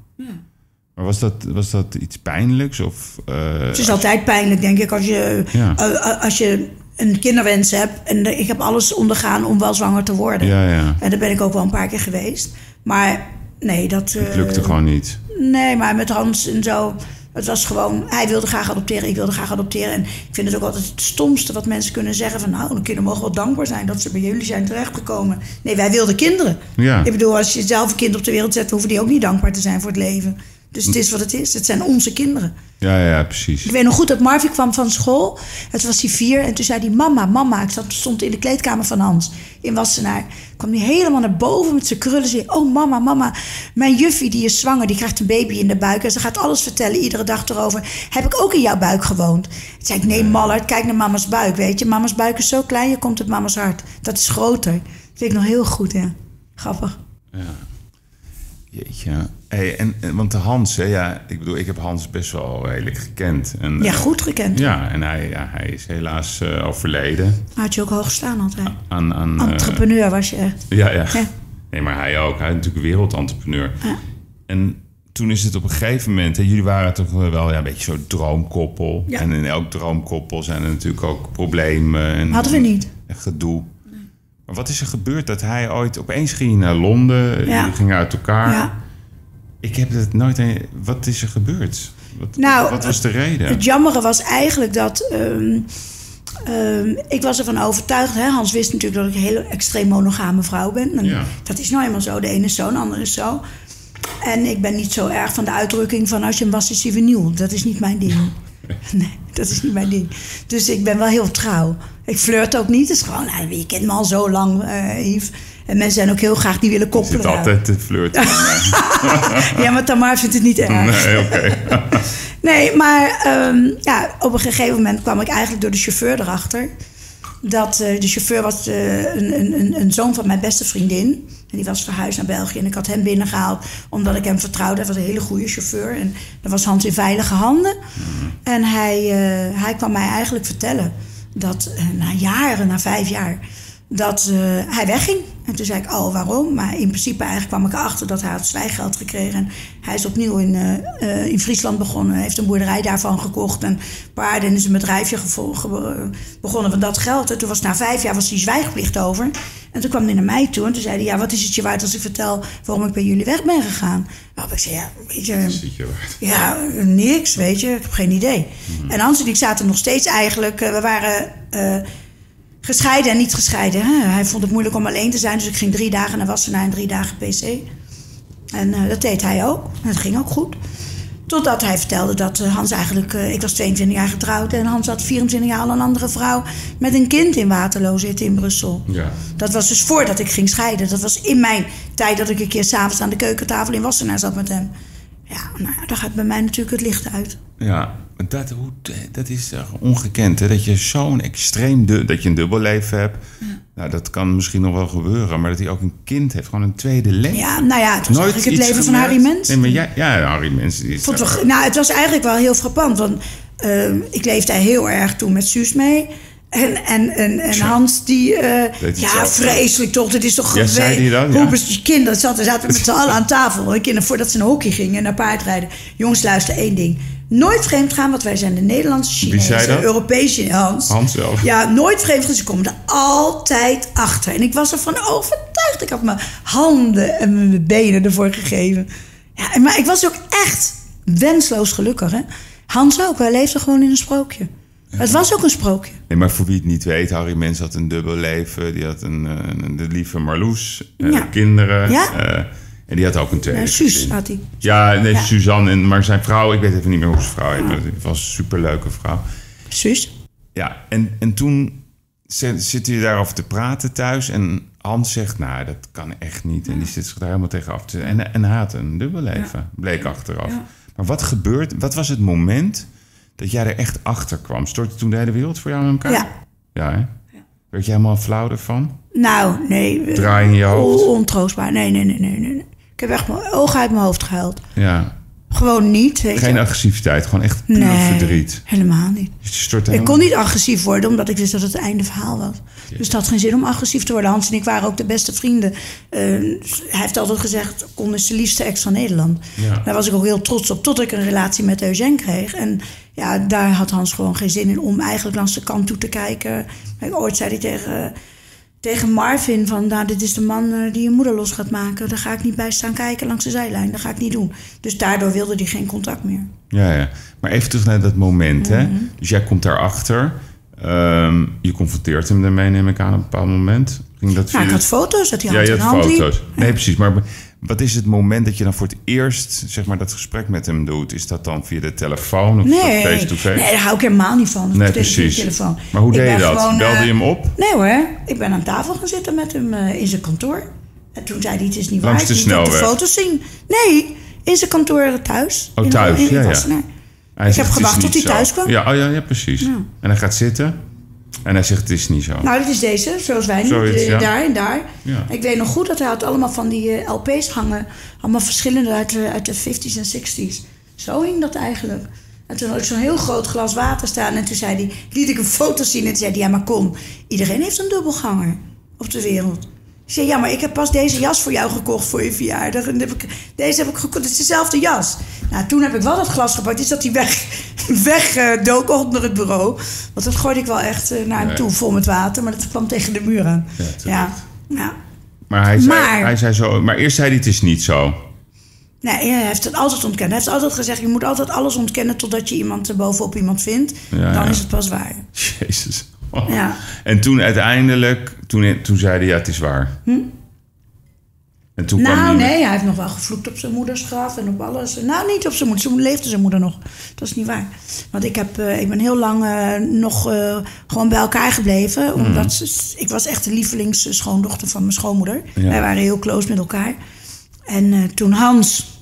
Maar was dat, was dat iets pijnlijks? Of, eh, Het is altijd pijnlijk, denk ik, als je, Ja. eh, als je een kinderwens hebt. En ik heb alles ondergaan om wel zwanger te worden. Ja, ja. En daar ben ik ook wel een paar keer geweest. Maar nee, dat... Het lukte gewoon niet. Nee, maar met Hans en zo. Het was gewoon, hij wilde graag adopteren, ik wilde graag adopteren. En ik vind het ook altijd het stomste wat mensen kunnen zeggen: van nou, de kinderen mogen wel dankbaar zijn dat ze bij jullie zijn terechtgekomen. Nee, wij wilden kinderen. Ja. Ik bedoel, als je zelf een kind op de wereld zet, hoeven die ook niet dankbaar te zijn voor het leven. Dus het is wat het is. Het zijn onze kinderen. Ja, ja, precies. Ik weet nog goed dat Marvin kwam van school. Het was hij vier. En toen zei hij, mama, mama. Ik zat, stond in de kleedkamer van Hans in Wassenaar. Kwam hij helemaal naar boven met zijn krullen. Zei, oh mama, mama. Mijn juffie die is zwanger. Die krijgt een baby in de buik. En ze gaat alles vertellen iedere dag erover. Heb ik ook in jouw buik gewoond? Toen zei ik, nee mallard. Kijk naar mama's buik, weet je. Mama's buik is zo klein. Je komt uit mama's hart. Dat is groter. Dat weet ik nog heel goed, ja. Grappig. Jeetje. Hey, en, want de Hans, hè, ja, ik bedoel, ik heb Hans best wel redelijk gekend. En, Ja, eh, goed gekend. Ja, en hij, ja, hij is helaas eh, overleden. Had je ook hoog staan altijd. Aan, aan, eh, Entrepreneur was je echt. ja, ja. Ja. Nee, maar hij ook. Hij is natuurlijk wereldentrepreneur. Ja. En toen is het op een gegeven moment... Hè, jullie waren toch wel ja, een beetje zo'n droomkoppel. Ja. En in elk droomkoppel zijn er natuurlijk ook problemen. En, Hadden we niet. En gedoe. Maar wat is er gebeurd dat hij ooit... Opeens ging naar Londen. Ja. Gingen uit elkaar. Ik heb het nooit... een- Wat is er gebeurd? Wat, Nou, wat was de reden? Het jammere was eigenlijk dat. ehm, ehm, ik was ervan overtuigd. Hè? Hans wist natuurlijk dat ik een hele extreem monogame vrouw ben. En Ja. Dat is nou eenmaal zo. De ene is zo, de andere is zo. En ik ben niet zo erg van de uitdrukking van als je hem was, is hij vernieuwd. Dat is niet mijn ding. Nee, dat is niet mijn ding. Dus ik ben wel heel trouw. Ik flirt ook niet. Het is gewoon, nou, je kent me al zo lang, Yves. En mensen zijn ook heel graag, die willen koppelen. zit altijd te flirten. Ja, maar Tamar vindt het niet erg. nee, oké. Nee, maar ehm, ja, op een gegeven moment kwam ik eigenlijk door de chauffeur erachter. Dat eh, de chauffeur was eh, een, een, een, een zoon van mijn beste vriendin. En die was verhuisd naar België. En ik had hem binnengehaald omdat ik hem vertrouwde. Hij was een hele goede chauffeur. En dat was Hans in veilige handen. En hij, eh, hij kwam mij eigenlijk vertellen dat na jaren, na vijf jaar, dat hij wegging. En toen zei ik, oh, waarom? Maar in principe eigenlijk kwam ik erachter dat hij had zwijggeld gekregen. En hij is opnieuw in, eh, eh, in Friesland begonnen. Hij heeft een boerderij daarvan gekocht en paarden. En is een bedrijfje begonnen van dat geld. En toen was na vijf jaar was die zwijgplicht over. En toen kwam hij naar mij toe en toen zei hij... ja, wat is het je waard als ik vertel waarom ik bij jullie weg ben gegaan? Nou, ik zei, ja, weet je... Je waard. Ja, niks, weet je. Ik heb geen idee. En Hans en ik zaten nog steeds eigenlijk... eh, we waren gescheiden en niet gescheiden. Hè? Hij vond het moeilijk om alleen te zijn. Dus ik ging drie dagen naar Wassenaar en drie dagen PC. En eh, dat deed hij ook. En dat ging ook goed. Totdat hij vertelde dat eh, Hans eigenlijk... eh, ik was 22 jaar getrouwd en Hans had 24 jaar al een andere vrouw... met een kind in Waterloo zitten in Brussel. Ja. Dat was dus voordat ik ging scheiden. Dat was in mijn tijd dat ik een keer s'avonds aan de keukentafel in Wassenaar zat met hem. Ja, nou, ja, daar gaat bij mij natuurlijk het licht uit. Ja, dat, hoe, dat is ongekend, hè? Dat je zo'n extreem... Dat je een dubbelleven hebt. Nou, dat kan misschien nog wel gebeuren. Maar dat hij ook een kind heeft. Gewoon een tweede leven. Ja, nou ja, het was eigenlijk het leven van? Harry Mens. Nee, maar jij, ja, Harry Mens. Is Vond wel- nou, het was eigenlijk wel heel frappant. Want eh, ik leefde heel erg toen met Suus mee. En, en, en, en Hans, die... eh, ja, vreselijk toch. Het is toch Ja, dat? Ja. Kinderen zaten, zaten met z'n allen aan tafel. De kinderen voordat ze naar hockey gingen en naar paardrijden. Jongens, luister één ding. Nooit vreemd gaan, want wij zijn de Nederlandse Chinezen. dat? Europese Hans. Hans zelf. Ja, nooit vreemd gaan. Ze komen er altijd achter. En ik was ervan overtuigd. Ik had mijn handen en mijn benen ervoor gegeven. Ja, maar ik was ook echt wensloos gelukkig. Hè? Hans ook. Wij leefden gewoon in een sprookje. Het was ook een sprookje. Nee, maar voor wie het niet weet, Harry Mens had een dubbel leven. Die had een, eh, een- de lieve Marloes, eh, Ja. kinderen. Ja. eh, en die had ook een tweede Ja, Suus had hij. Ja, nee. Suzanne. En, maar zijn vrouw, ik weet even niet meer hoe zijn vrouw heet. Maar het was een superleuke vrouw. Suus. Ja, en, en toen zit- zitten jullie daarover te praten thuis. En Hans zegt, nou, dat kan echt niet. En die zit zich daar helemaal tegen af te... En, en had een dubbelleven, bleek achteraf. Maar wat gebeurt... Wat was het moment dat jij er echt achter kwam? Stortte toen de hele wereld voor jou in elkaar? Ja. Ja, hè? Werd je helemaal flauw ervan? Nou, nee. Draai in je hoofd? on- Ontroostbaar. Nee, nee, nee, nee, nee. Ik heb echt mijn ogen uit mijn hoofd gehuild. Ja. Gewoon niet. Weet Geen je. agressiviteit, gewoon echt puur Nee, verdriet. helemaal niet. Ik kon niet agressief worden, omdat ik wist dat het einde verhaal was. Dus het had geen zin om agressief te worden. Hans en ik waren ook de beste vrienden. Eh, hij heeft altijd gezegd, Con is de liefste ex van Nederland. Ja. Daar was ik ook heel trots op, tot ik een relatie met Eugène kreeg. En ja, daar had Hans gewoon geen zin in om eigenlijk langs de kant toe te kijken. Kijk, ooit zei hij tegen, tegen Marvin van, nou, dit is de man eh, die je moeder los gaat maken. Daar ga ik niet bij staan kijken langs de zijlijn. Dat ga ik niet doen. Dus daardoor wilde hij geen contact meer. Ja, ja. Maar even terug naar dat moment, hè? Mhm. Dus jij komt daarachter. Ehm je confronteert hem daarmee, neem ik aan, op een bepaald moment. Ging dat Nou, ik had foto's dat hij Ja, hand je in had hand liep. foto's. Nee, precies. Maar wat is het moment dat je dan voor het eerst zeg maar, dat gesprek met hem doet? Is dat dan via de telefoon of Nee, face-to-face? nee, daar hou ik helemaal niet van. Nee, de precies. Telefoon. Maar hoe Ik deed je dat? gewoon, Belde eh, je hem op? Nee hoor, ik ben aan tafel gaan zitten met hem eh, in zijn kantoor. En toen zei hij, het is niet waar. De ik ook de foto's zien. Nee, in zijn kantoor thuis. Oh, thuis, in, in ja, ja. Hij Ik zegt, heb "Het is gewacht tot hij zo." thuis kwam. Ja, oh, ja, ja precies. En hij gaat zitten en hij zegt, het is niet zo. Nou, dat is deze, zoals wij nu. Zoiets, eh, ja. Daar en daar. Ja. Ik weet nog goed dat hij had allemaal van die eh, LP's hangen. Allemaal verschillende uit de, uit de 50s en 60s. Zo hing dat eigenlijk. En toen had ik zo'n heel groot glas water staan. En toen zei hij, liet ik een foto zien. En toen zei hij, ja maar kom, iedereen heeft een dubbelganger op de wereld. Ik zei, ja, maar ik heb pas deze jas voor jou gekocht voor je verjaardag. En heb ik, deze heb ik gekocht, het is dezelfde jas. Nou, toen heb ik wel dat glas gepakt. Is dat hij weg, weg dook onder het bureau. Want dat gooide ik wel echt eh, naar hem toe, vol met water. Maar dat kwam tegen de muur aan. Ja. Ja, ja. Maar hij zei, Maar- hij zei zo... Maar eerst zei hij, het is niet zo. Nee, hij heeft het altijd ontkend. Hij heeft altijd gezegd, je moet altijd alles ontkennen... totdat je iemand bovenop iemand vindt. Ja, Dan ja. is het pas waar. Jezus. Ja. En toen uiteindelijk, toen, toen zei hij, ja, het is waar. En toen Nou, nee, hij heeft nog wel gevloekt op zijn moeders graf en op alles. Nou, niet op zijn moeder. Moeder leefde zijn moeder nog. Dat is niet waar. Want ik, heb, eh, ik ben heel lang eh, nog eh, gewoon bij elkaar gebleven. Mhm. Omdat ze, ik was echt de lievelingsschoondochter van mijn schoonmoeder. Ja. Wij waren heel close met elkaar. En toen Hans...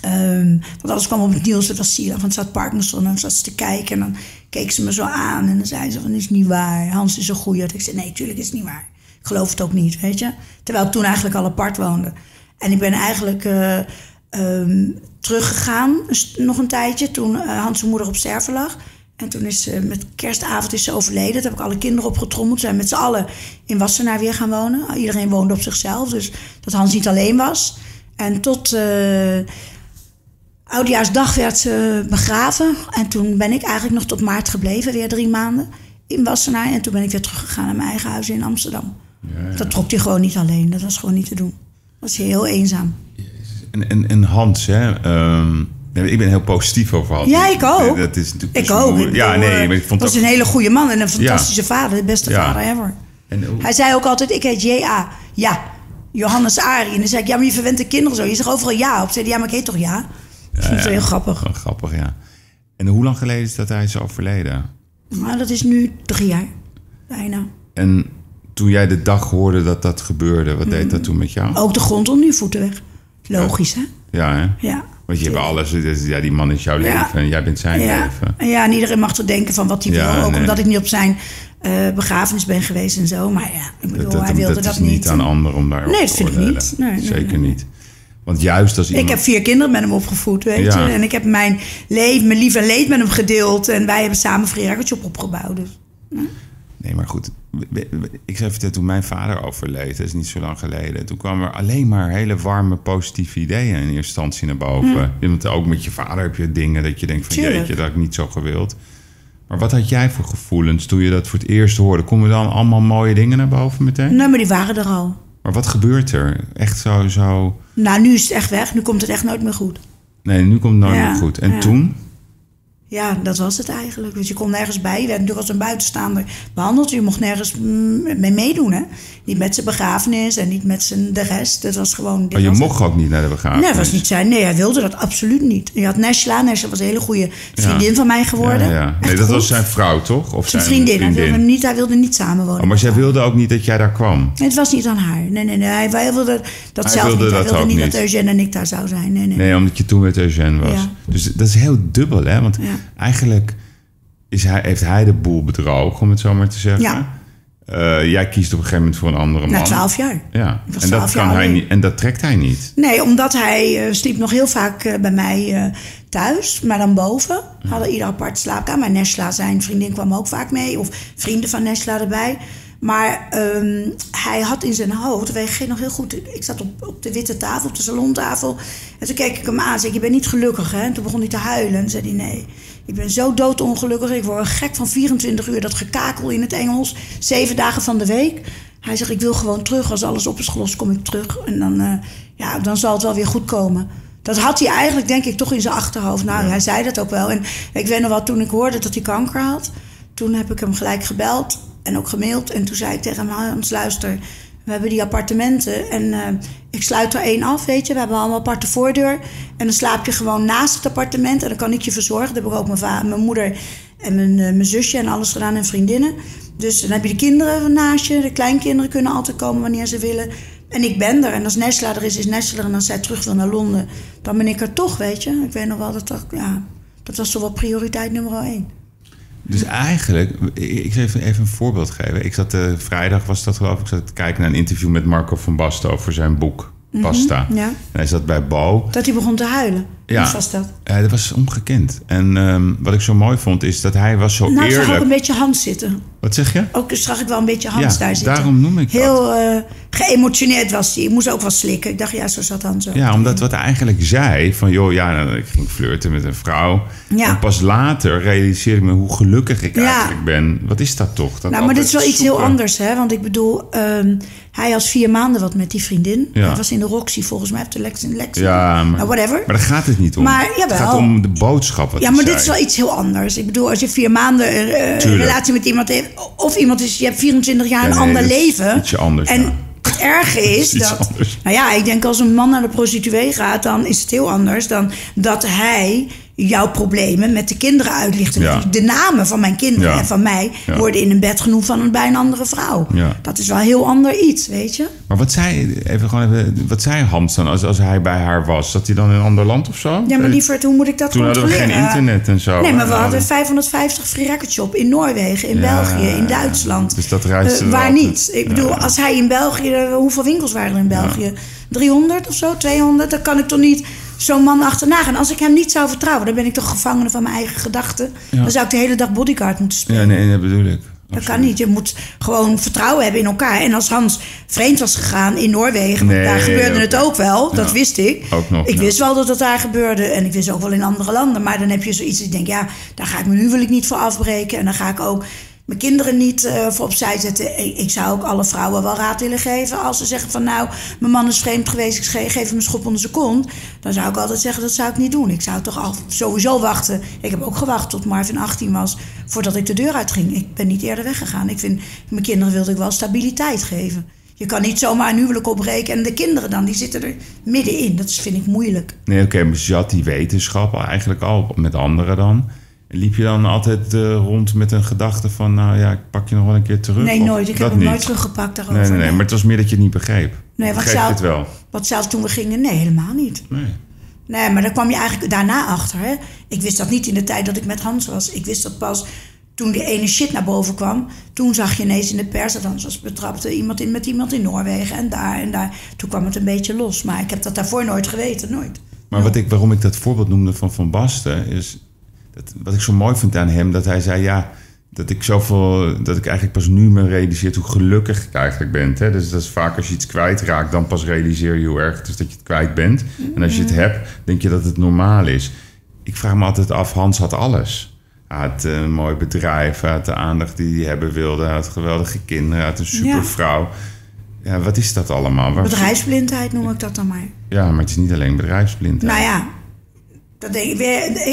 ehm, want alles kwam op het nieuws, dat was Sila van het zat Parkinson. En dan zat ze te kijken en dan keek ze me zo aan. En dan zei ze van, is niet waar. Hans is een goeie. Ik zei, nee, tuurlijk is het niet waar. Ik geloof het ook niet, weet je. Terwijl ik toen eigenlijk al apart woonde. En ik ben eigenlijk eh, ehm, teruggegaan, st- nog een tijdje, toen eh, Hans' moeder op sterven lag. En toen is ze, met kerstavond is ze overleden. Toen heb ik alle kinderen opgetrommeld. Zijn met z'n allen in Wassenaar weer gaan wonen. Iedereen woonde op zichzelf, dus dat Hans niet alleen was. En tot eh, Oudejaarsdag werd ze begraven. En toen ben ik eigenlijk nog tot maart gebleven, weer drie maanden in Wassenaar. En toen ben ik weer teruggegaan naar mijn eigen huis in Amsterdam. Dat trok hij gewoon niet alleen. Dat was gewoon niet te doen. Dat was heel eenzaam. En, en, en Hans, hè? ehm, ik ben heel positief over Hans. Ja, ik ook. Dat is natuurlijk Ik ook. Ik Ja, bedoel, nee, maar ik vond was het een hele goede man en een fantastische vader. De beste Ja. vader ever. En Hij zei ook altijd, ik heet J.A. Ja, Johannes Arie. En dan zei ik, ja, maar je verwent de kinderen zo. Je zegt overal ja op. Zei hij, ja, maar ik heet toch ja? Dat ik heel grappig. Grappig, ja. En hoe lang geleden is dat hij is overleden? Maar dat is nu drie jaar. Bijna. En toen jij de dag hoorde dat dat gebeurde, wat deed dat toen met jou? Ook de grond onder je voeten weg. Logisch, hè? Ja, hè? Ja. Want je hebt alles, dus, ja, die man is jouw Ja. leven en jij bent zijn Ja. leven. En ja, en iedereen mag toch denken van wat hij Ja, wil. Ook nee. omdat ik niet op zijn eh, begrafenis ben geweest en zo. Maar ja, ik bedoel, Dat, dat, hij wilde dat dat, is niet aan anderen om daarover Nee, dat vind ik niet. Nee, nee, Zeker nee. niet. Want juist als iemand... Ik heb vier kinderen met hem opgevoed, weet Ja. je. En ik heb mijn leven, mijn lief en leed met hem gedeeld. En wij hebben samen Free op opgebouwd. Dus. Nee, maar goed. Ik zei vertellen, toen mijn vader overleed, dat is niet zo lang geleden. Toen kwamen er alleen maar hele warme, positieve ideeën in eerste instantie naar boven. Want ook met je vader heb je dingen dat je denkt van Tuurlijk. jeetje, dat had ik niet zo gewild. Maar wat had jij voor gevoelens toen je dat voor het eerst hoorde? Komen dan allemaal mooie dingen naar boven meteen? Nee, maar die waren er al. Maar wat gebeurt er? Echt zo, zo... Nou, nu is het echt weg. Nu komt het echt nooit meer goed. Nee, nu komt het nooit Ja, meer goed. En ja. toen? Ja, dat was het eigenlijk. Want je kon nergens bij. Je werd natuurlijk als een buitenstaander behandeld. Je mocht nergens mm, mee meedoen. Hè? Niet met zijn begrafenis en niet met zijn, de rest. Dat was gewoon... Maar Oh, je het. mocht ook niet naar de begrafenis. Nee, dat was niet zijn. Nee, hij wilde dat absoluut niet. Je had Neshla. Neshla was een hele goede vriendin van mij geworden. Ja, ja. Nee, dat was zijn vrouw, toch? Of Zijn vriendin. Hij, wilde niet, hij wilde niet samenwonen. Oh, maar zij wilde ook niet dat jij daar kwam. Nee, Het was niet aan haar. Nee, nee, nee. Hij, wilde dat Hij zelf wilde niet. Hij dat wilde niet dat Eugène en ik daar zou zijn. Nee, nee. Nee, omdat je toen met Eugène was. Dus dat is heel dubbel, hè? Want. Eigenlijk is hij, heeft hij de boel bedrogen, om het zo maar te zeggen. Ja. Eh, jij kiest op een gegeven moment voor een andere man. Na twaalf jaar. Ja, en dat, 12 kan hij niet, en dat trekt hij niet. Nee, omdat hij eh, sliep nog heel vaak eh, bij mij thuis, maar dan boven. We hadden ieder apart slaapkamer. Maar Nesla, zijn vriendin, kwam ook vaak mee. Of vrienden van Nesla erbij. Maar ehm, hij had in zijn hoofd, weet ik nog heel goed, ik zat op, op de witte tafel, op de salontafel. En toen keek ik hem aan en zei ik, je bent niet gelukkig hè? En toen begon hij te huilen en zei hij, nee, ik ben zo doodongelukkig. Ik word gek van 24 uur, dat gekakel in het Engels, zeven dagen van de week. Hij zegt, ik wil gewoon terug, als alles op is gelost, kom ik terug. En dan, eh, ja, dan zal het wel weer goed komen. Dat had hij eigenlijk, denk ik, toch in zijn achterhoofd. Nou, hij zei dat ook wel. En ik weet nog wel, toen ik hoorde dat hij kanker had... toen heb ik hem gelijk gebeld en ook gemaild. En toen zei ik tegen hem, Hans, luister... we hebben die appartementen en eh, ik sluit er één af, weet je. We hebben allemaal een aparte voordeur. En dan slaap je gewoon naast het appartement... en dan kan ik je verzorgen. Dat heb ik ook mijn, mijn moeder en mijn, eh, mijn zusje en alles gedaan en vriendinnen. Dus dan heb je de kinderen naast je. De kleinkinderen kunnen altijd komen wanneer ze willen... En ik ben er. En als Nesla er is, is Nesla er. En als zij terug wil naar Londen, dan ben ik er toch, weet je. Ik weet nog wel dat dat, ja, dat was toch wel prioriteit nummer één. Dus eigenlijk, ik zal even, een voorbeeld geven. Ik zat, eh, vrijdag was dat geloof ik zat te kijken naar een interview met Marco van Basten over zijn boek Basta. Mhm, ja. En hij zat bij Bo. Dat hij begon te huilen. Ja. Was dat? Dat was ongekend. En ehm, wat ik zo mooi vond, is dat hij was zo Nou, ik zag ook eerlijk. een beetje Hans zitten. Wat zeg je? Ook zag ik wel een beetje Hans Ja, daar zitten. daarom noem ik dat. Heel eh, geëmotioneerd was hij. Ik moest ook wel slikken. Ik dacht, ja, zo zat Hans ook. Ja, omdat wat hij eigenlijk zei, van joh, ja, nou, ik ging flirten met een vrouw. Ja. En pas later realiseerde ik me hoe gelukkig ik Ja. eigenlijk ben. Wat is dat toch? Dat Nou, maar dit is wel iets heel anders, hè? Want ik bedoel, ehm, hij was vier maanden wat met die vriendin. Ja. Hij was in de Roxy, volgens mij, heeft de Lex in Lex. Ja, maar, Nou, whatever. maar daar gaat het niet om. Maar, het gaat om de boodschap. Wat Ja, maar dit is wel iets heel anders. Ik bedoel, als je vier maanden eh, een Tuurlijk. relatie met iemand heeft... of iemand is, je hebt 24 jaar Ja, een ander dat is leven... ietsje anders, en ja. erge is dat. anders. Nou ja, ik denk als een man naar de prostituee gaat, dan is het heel anders dan dat hij jouw problemen met de kinderen uitlicht. Ja. De namen van mijn kinderen Ja. en van mij worden in een bed genoemd van een, bij een andere vrouw. Dat is wel een heel ander iets, weet je? Maar wat zei, even gewoon even, wat zei Hans dan als, als hij bij haar was? Zat hij dan in een ander land of zo? Ja, maar lieverd, hoe moet ik dat Toen hadden we controleren? geen internet en zo. Nee, maar we En hadden dan- 550 free record shop in Noorwegen, in België, in Duitsland. dus dat reisde Eh, Waar altijd. niet? Ik bedoel, als hij in België... Hoeveel winkels waren er in België? 300 of zo? 200? Dan kan ik toch niet zo'n man achterna gaan. Als ik hem niet zou vertrouwen, dan ben ik toch gevangene van mijn eigen gedachten. Dan zou ik de hele dag bodyguard moeten spelen. Ja, nee, dat bedoel ik. Dat kan niet. Je moet gewoon vertrouwen hebben in elkaar. En als Hans vreemd was gegaan in Noorwegen, Nee, daar gebeurde het ook wel. Dat wist ik. Ook nog, ik ja. wist wel dat het daar gebeurde. En ik wist ook wel in andere landen. Maar dan heb je zoiets dat ik denk, ja, daar ga ik mijn huwelijk niet voor afbreken. En dan ga ik ook mijn kinderen niet eh, voor opzij zetten. Ik, ik zou ook alle vrouwen wel raad willen geven. Als ze zeggen van nou, mijn man is vreemd geweest. Ik ge- geef hem een schop onder zijn kont. Dan zou ik altijd zeggen, dat zou ik niet doen. Ik zou toch al sowieso wachten. Ik heb ook gewacht tot Marvin 18 was. Voordat ik de deur uitging. Ik ben niet eerder weggegaan. Ik vind, mijn kinderen wilde ik wel stabiliteit geven. Je kan niet zomaar een huwelijk opbreken. En de kinderen dan, die zitten er middenin. Dat vind ik moeilijk. Nee, oké, maar ze had die wetenschap eigenlijk al met anderen dan. Liep je dan altijd eh, rond met een gedachte van, nou ja, ik pak je nog wel een keer terug? Nee, nooit. Ik heb hem niet? nooit teruggepakt daarover. Nee, nee, nee, maar het was meer dat je het niet begreep. Nee, begreep je zelf- het wel? Wat zelfs toen we gingen, nee, helemaal niet. Nee. Nee, maar daar kwam je eigenlijk daarna achter. Hè? Ik wist dat niet in de tijd dat ik met Hans was. Ik wist dat pas toen die ene shit naar boven kwam. Toen zag je ineens in de pers dat Hans was betrapt iemand in, met iemand in Noorwegen en daar en daar. Toen kwam het een beetje los. Maar ik heb dat daarvoor nooit geweten, nooit. Maar wat ik, waarom ik dat voorbeeld noemde van Van Basten, is dat, wat ik zo mooi vind aan hem, dat hij zei, ja, dat ik zoveel, dat ik eigenlijk pas nu me realiseer hoe gelukkig ik eigenlijk ben. Hè? Dus dat is vaak als je iets kwijtraakt, dan pas realiseer je hoe erg het is dat je het kwijt bent. En als je het hebt, denk je dat het normaal is. Ik vraag me altijd af, Hans had alles. Hij had een mooi bedrijf, hij had de aandacht die hij hebben wilde, hij had geweldige kinderen, hij had een supervrouw. Ja, wat is dat allemaal? Waar- Bedrijfsblindheid noem ik dat dan maar. Ja, maar het is niet alleen bedrijfsblindheid. Nou ja, dat ik.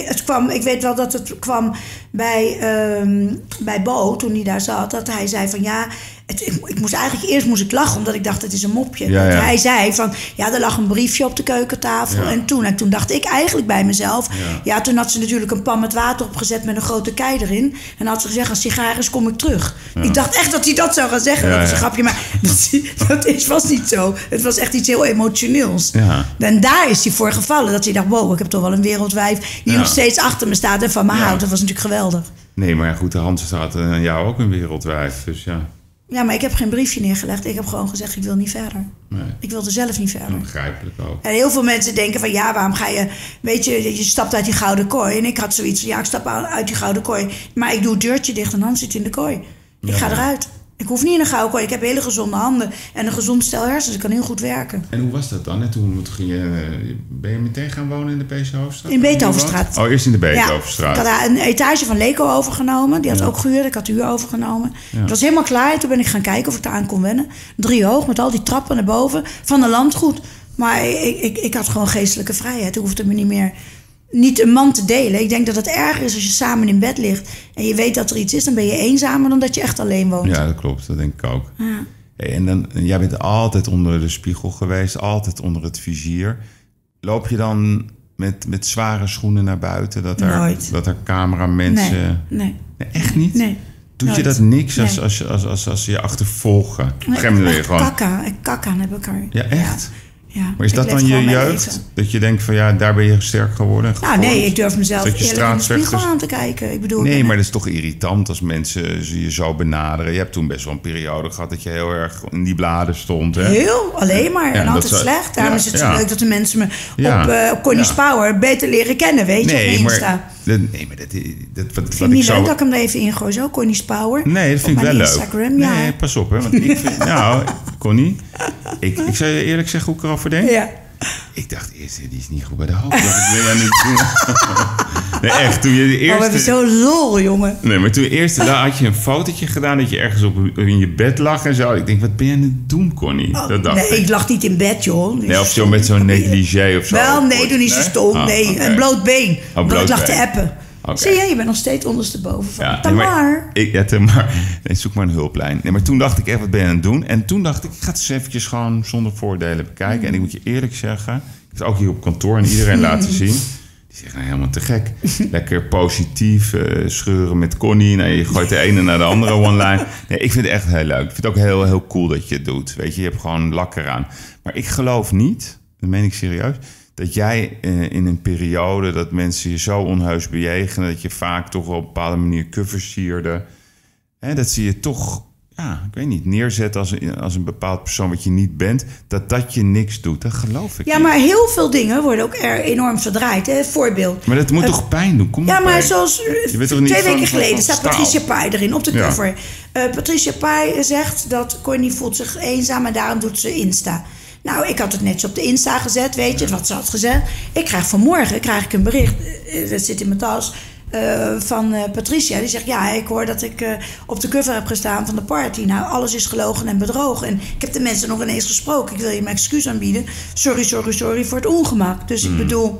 Het kwam, ik weet wel dat het kwam bij, ehm, bij Bo, toen hij daar zat. Dat hij zei van ja, het, ik, ik moest eigenlijk eerst moest ik lachen, omdat ik dacht het is een mopje. Ja, ja. Hij zei van ja, er lag een briefje op de keukentafel. Ja. En, toen, en toen dacht ik eigenlijk bij mezelf. Ja. Toen had ze natuurlijk een pan met water opgezet met een grote kei erin. En had ze gezegd als sigaar is, kom ik terug. Ik dacht echt dat hij dat zou gaan zeggen. Dat is een grapje, maar dat, dat is, was niet zo. Het was echt iets heel emotioneels. Ja. En daar is hij voor gevallen. Dat hij dacht, wow, ik heb toch wel een wereldwijf... die nog steeds achter me staat en van me houdt. Dat was natuurlijk geweldig. Nee, maar goed, de Hans had aan jou ook een wereldwijf. Dus ja, Ja, maar ik heb geen briefje neergelegd. Ik heb gewoon gezegd, ik wil niet verder. nee, Ik wilde zelf niet verder. begrijpelijk ook. En heel veel mensen denken van, ja, waarom ga je... Weet je, je stapt uit die gouden kooi. En ik had zoiets van, ja, ik stap uit die gouden kooi. Maar ik doe het deurtje dicht en Hans zit in de kooi. Ik ga eruit. Ik hoef niet in een gouden kooi. Ik heb hele gezonde handen en een gezond stel hersens. Ik kan heel goed werken. En hoe was dat dan? En toen ging je, eh, ben je meteen gaan wonen in de PC Hoofdstraat? In Beethovenstraat. Oh, eerst in de Ja, Beethovenstraat. ik had daar een etage van Leco overgenomen. Die had Ja. ook gehuurd. Ik had de huur overgenomen. Ja. Het was helemaal klaar. Toen ben ik gaan kijken of ik eraan kon wennen. Drie hoog met al die trappen naar boven. Van een landgoed. Maar ik, ik, ik had gewoon geestelijke vrijheid. Ik hoefde me niet meer... Niet een man te delen. Ik denk dat het erger is als je samen in bed ligt... en je weet dat er iets is, dan ben je eenzamer... dan dat je echt alleen woont. Ja, dat klopt. Dat denk ik ook. Ja. Hey, en dan, jij bent altijd onder de spiegel geweest, altijd onder het vizier. Loop je dan met, met zware schoenen naar buiten? Dat er, Nooit. Dat er cameramensen... Nee, nee, Nee, echt niet? nee. Doet je dat niks als, Nee. als, als, als, als ze je achtervolgen? Je echt gewoon... kakka. Ik kak aan heb elkaar. Ja, echt? Ja. Maar is dat dan je jeugd? Dat je denkt van ja, daar ben je sterk geworden? en Nou nee, ik durf mezelf Dat je eerlijk in de spiegel aan te kijken. Ik bedoel, Nee, maar dat is toch irritant als mensen je zo benaderen. Je hebt toen best wel een periode gehad dat je heel erg in die bladen stond. Hè? Heel, alleen maar. Ja, en altijd slecht. Daarom ja, is het zo ja. leuk dat de mensen me Ja, op, eh op Connie's ja. Power beter leren kennen, weet je, Nee, op maar, Insta. dat, nee, maar dat, dat, wat, Ik wat vind ik niet zo... leuk dat ik hem er even ingooi, zo, Connie's Power. Nee, dat vind ik wel leuk. Instagram, ja. Nee, pas op, hè. Want ik vind, nou, Connie, ik, ik zou je eerlijk zeggen hoe ik erover denk. Ja. Ik dacht eerst, die is niet goed bij de hoofd. Wat wil jij niet doen? nee, echt, toen je de Oh, we hebben eerste... zo lol, jongen. Nee, maar toen eerst daar had je een fotootje gedaan dat je ergens op in je bed lag en zo. Ik denk, wat ben je aan het doen, Connie? dat dacht Oh, nee, ik. ik lag niet in bed, joh. Nee, of zo met zo'n negligé of zo. Wel, nee, doe niet zo stom. Ah, nee, een bloot been. omdat bloot ik lag te appen. Zie je, je bent nog steeds ondersteboven van Ja, Tamar. maar, ik, ja, Tamar. Nee, zoek maar een hulplijn. Nee, maar toen dacht ik echt, wat ben je aan het doen? En toen dacht ik, ik ga het eens eventjes gewoon zonder voordelen bekijken. En ik moet je eerlijk zeggen, ik heb het ook hier op kantoor en iedereen laten zien. Die zeggen, nou, helemaal te gek. Lekker positief, eh, scheuren met Connie. Nou, je gooit de ene naar de andere one-line. Nee, ik vind het echt heel leuk. Ik vind het ook heel, heel cool dat je het doet. Weet je, je hebt gewoon lak eraan. Maar ik geloof niet, dat meen ik serieus... dat jij eh, in een periode dat mensen je zo onheus bejegenen... dat je vaak toch op een bepaalde manier covers sierde... Hè, dat zie je toch, ja, ik weet niet, neerzet als een, als een bepaald persoon wat je niet bent, dat dat je niks doet. Dat geloof ik Ja, niet. maar heel veel dingen worden ook er enorm verdraaid. Hè? Voorbeeld. Maar dat moet toch pijn doen? Kom Ja, maar zoals eh, twee weken geleden staat? Patricia Pai erin op de Ja. cover. Eh, Patricia Pai zegt dat Connie voelt zich eenzaam en daarom doet ze Insta. Nou, ik had het netjes op de Insta gezet, weet je, wat ze had gezegd. Ik krijg vanmorgen krijg ik een bericht, eh, dat zit in mijn tas, eh, van eh, Patricia. Die zegt, ja, ik hoor dat ik op de cover heb gestaan van de party. Nou, alles is gelogen en bedrogen. En ik heb de mensen nog ineens gesproken. Ik wil je mijn excuus aanbieden. Sorry, sorry, sorry voor het ongemak. Dus Hmm. ik bedoel,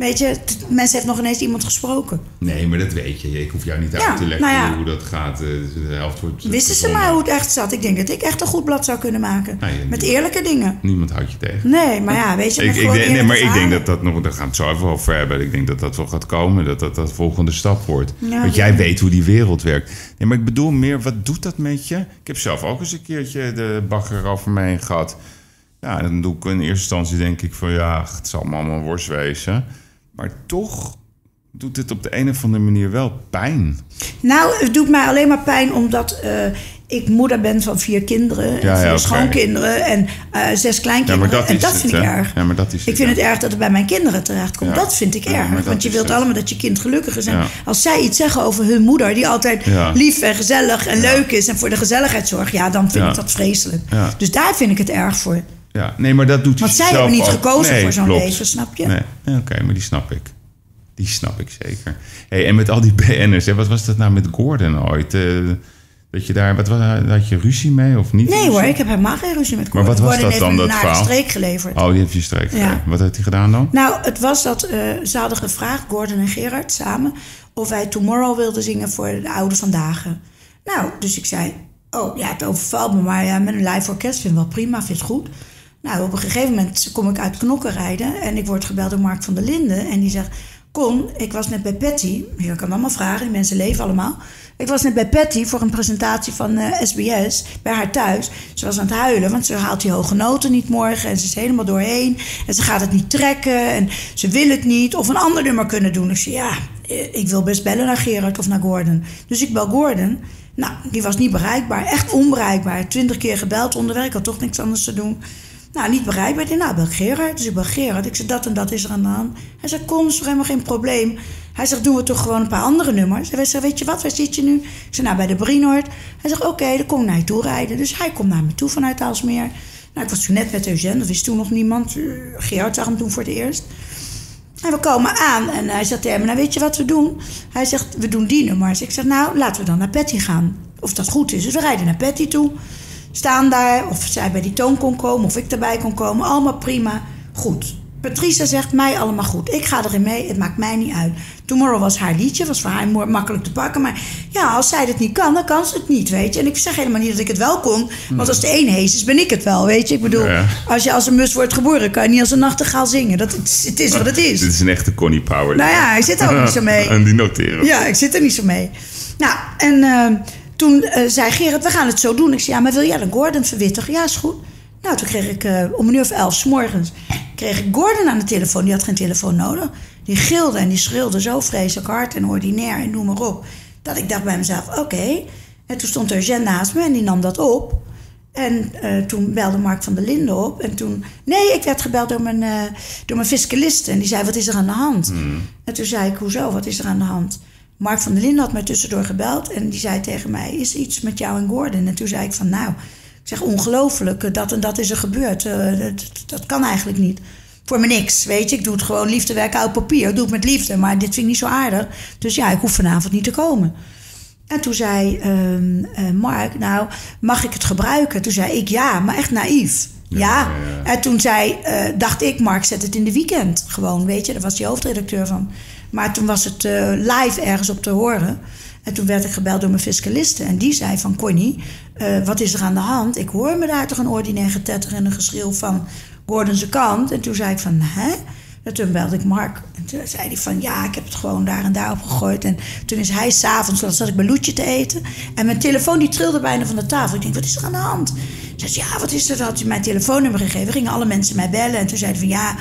weet je, mensen heeft nog ineens iemand gesproken. Nee, maar dat weet je. Ik hoef jou niet uit Ja, te leggen nou ja. hoe dat gaat. Eh, De helft wordt Wisten ze maar hoe het echt zat? Ik denk dat ik echt een goed blad zou kunnen maken. Nou, Met eerlijke dingen. Niemand houdt je tegen. Nee, maar ja, weet je, Ik, ik, denk- nee, maar ik denk dat dat nog, daar gaan we het zo even over hebben. Ik denk dat dat wel gaat komen, dat dat dat volgende stap wordt. Want jij weet hoe die wereld werkt. Nee, maar ik bedoel meer, wat doet dat met je? Ik heb zelf ook eens een keertje de bagger over heen gehad. Ja, dan doe ik in eerste instantie denk ik van ja, het zal me allemaal worst wezen. Maar toch doet het op de een of andere manier wel pijn. Nou, het doet mij alleen maar pijn omdat eh, ik moeder ben van vier kinderen. en Ja, vier ja, schoonkinderen en eh, zes Ja, kleinkinderen. maar dat en dat het, vind ik erg. Ja, maar dat is ik vind ja. het erg dat het bij mijn kinderen terechtkomt. Ja. Dat vind ik Ja, erg. want je wilt het. allemaal dat je kind gelukkig is. En Ja. als zij iets zeggen over hun moeder, die altijd Ja. lief en gezellig en leuk is en voor de gezelligheid zorgt, ja, dan vind Ja. ik dat vreselijk. Ja. Dus daar vind ik het erg voor. Ja, nee, maar dat doet hij Want zij zelf hebben niet ook. gekozen Nee, voor zo'n klopt. leven, snap je? Nee, nee, oké, maar die snap ik. Die snap ik zeker. Hey, en met al die BN'ers, hè, wat was dat nou met Gordon ooit? Eh, dat je daar, wat was, had je ruzie mee of niet? Nee hoor, ik heb helemaal geen ruzie met Maar wat Gordon. was Gordon dat dan, dat verhaal? streek geleverd. Oh, die heeft je streek Ja. gegeven. Wat heeft hij gedaan dan? Nou, het was dat eh, ze hadden gevraagd, Gordon en Gerard samen, of wij Tomorrow wilden zingen voor de oude vandaag. Nou, dus ik zei, oh ja, het overvalt me, maar ja, met een live orkest vind ik wel prima, vind het goed. Nou, op een gegeven moment kom ik uit Knokken rijden en ik word gebeld door Mark van der Linden. En die zegt, Kon, ik was net bij Patty, je kan allemaal vragen, die mensen leven allemaal. Ik was net bij Patty voor een presentatie van eh, SBS bij haar thuis. Ze was aan het huilen, want ze haalt die hoge noten niet morgen. En ze is helemaal doorheen. En ze gaat het niet trekken. En ze wil het niet. Of een ander nummer kunnen doen. Ik ja, eh, ik wil best bellen naar Gerard of naar Gordon. Dus ik bel Gordon. Nou, die was niet bereikbaar. Echt onbereikbaar. Twintig keer gebeld onderweg. Ik had toch niks anders te doen. Nou, niet bereikbaar. Ik zei, nou, bel Gerard. Dus ik bel Gerard. Ik zei, dat en dat is er aan de hand. Hij zei, kom, is helemaal geen probleem. Hij zegt, doen we toch gewoon een paar andere nummers? Wij zeggen, weet je wat, waar zit je nu? Ik zei, nou, bij de Brienoord. Hij zegt, oké, dan kom ik naar je toe rijden. Dus hij komt naar me toe vanuit Aalsmeer. Nou, ik was toen net met Eugène, dat wist toen nog niemand. Eh, Gerard zag hem toen voor het eerst. En we komen aan en hij zegt tegen me, nou weet je wat we doen? Hij zegt, we doen die nummers. Ik zeg, nou, laten we dan naar Patty gaan. Of dat goed is. Dus we rijden naar Patty toe. Staan daar, of zij bij die toon kon komen, of ik erbij kon komen. Allemaal prima. Goed. Patricia zegt, mij allemaal goed. Ik ga erin mee, het maakt mij niet uit. Tomorrow was haar liedje, was voor haar makkelijk te pakken. Maar ja, als zij het niet kan, dan kan ze het niet, weet je. En ik zeg helemaal niet dat ik het wel kon. Want als de een hees is, ben ik het wel, weet je. Ik bedoel, Ja. als je als een mus wordt geboren, kan je niet als een nachtegaal zingen. Dat, het, is- het is wat het is. Dit is een echte Connie Power. Nou ja, ik zit er ook niet zo mee. En die noteren. Ja, ik zit er niet zo mee. Nou, en eh, toen eh, zei Gerard, we gaan het zo doen. Ik zei, ja, maar wil jij dan Gordon verwittigen? Ja, is goed. Nou, toen kreeg ik eh, om een uur of elf s morgens... kreeg ik Gordon aan de telefoon. Die had geen telefoon nodig. Die gilde en die schreeuwde zo vreselijk hard en ordinair en noem maar op. Dat ik dacht bij mezelf, oké. En toen stond Eugène naast me en die nam dat op. En eh, toen belde Mark van der Linden op. En toen... Nee, ik werd gebeld door mijn, eh, door mijn fiscaliste. En die zei, wat is er aan de hand? En toen zei ik, hoezo, wat is er aan de hand? Mark van der Linden had mij tussendoor gebeld. En die zei tegen mij, is iets met jou en Gordon? En toen zei ik van, nou... Ik zeg, ongelooflijk, eh, dat en dat is er gebeurd. Eh, dat, dat kan eigenlijk niet. Voor me niks, weet je. Ik doe het gewoon liefdewerk uit papier. Ik doe het met liefde, maar dit vind ik niet zo aardig. Dus ja, ik hoef vanavond niet te komen. En toen zei ehm, eh, Mark, nou, mag ik het gebruiken? Toen zei ik ja, maar echt naïef. Ja. ja, En toen zei, dacht ik, Mark, zet het in de weekend. Gewoon, weet je, daar was die hoofdredacteur van. Maar toen was het eh, live ergens op te horen. En toen werd ik gebeld door mijn fiscaliste. En die zei van, Connie, eh, wat is er aan de hand? Ik hoor me daar toch een ordinair getetter en een geschreeuw van Gordon's kant. En toen zei ik van, hè? En toen belde ik Mark. En toen zei hij van, ja, ik heb het gewoon daar en daar op gegooid. En toen is hij s'avonds, dan zat ik mijn loetje te eten. En mijn telefoon die trilde bijna van de tafel. Ik denk, wat is er aan de hand? Ze zei, ja, wat is er? Toen had hij mijn telefoonnummer gegeven. Gingen alle mensen mij bellen. En toen zeiden van, ja,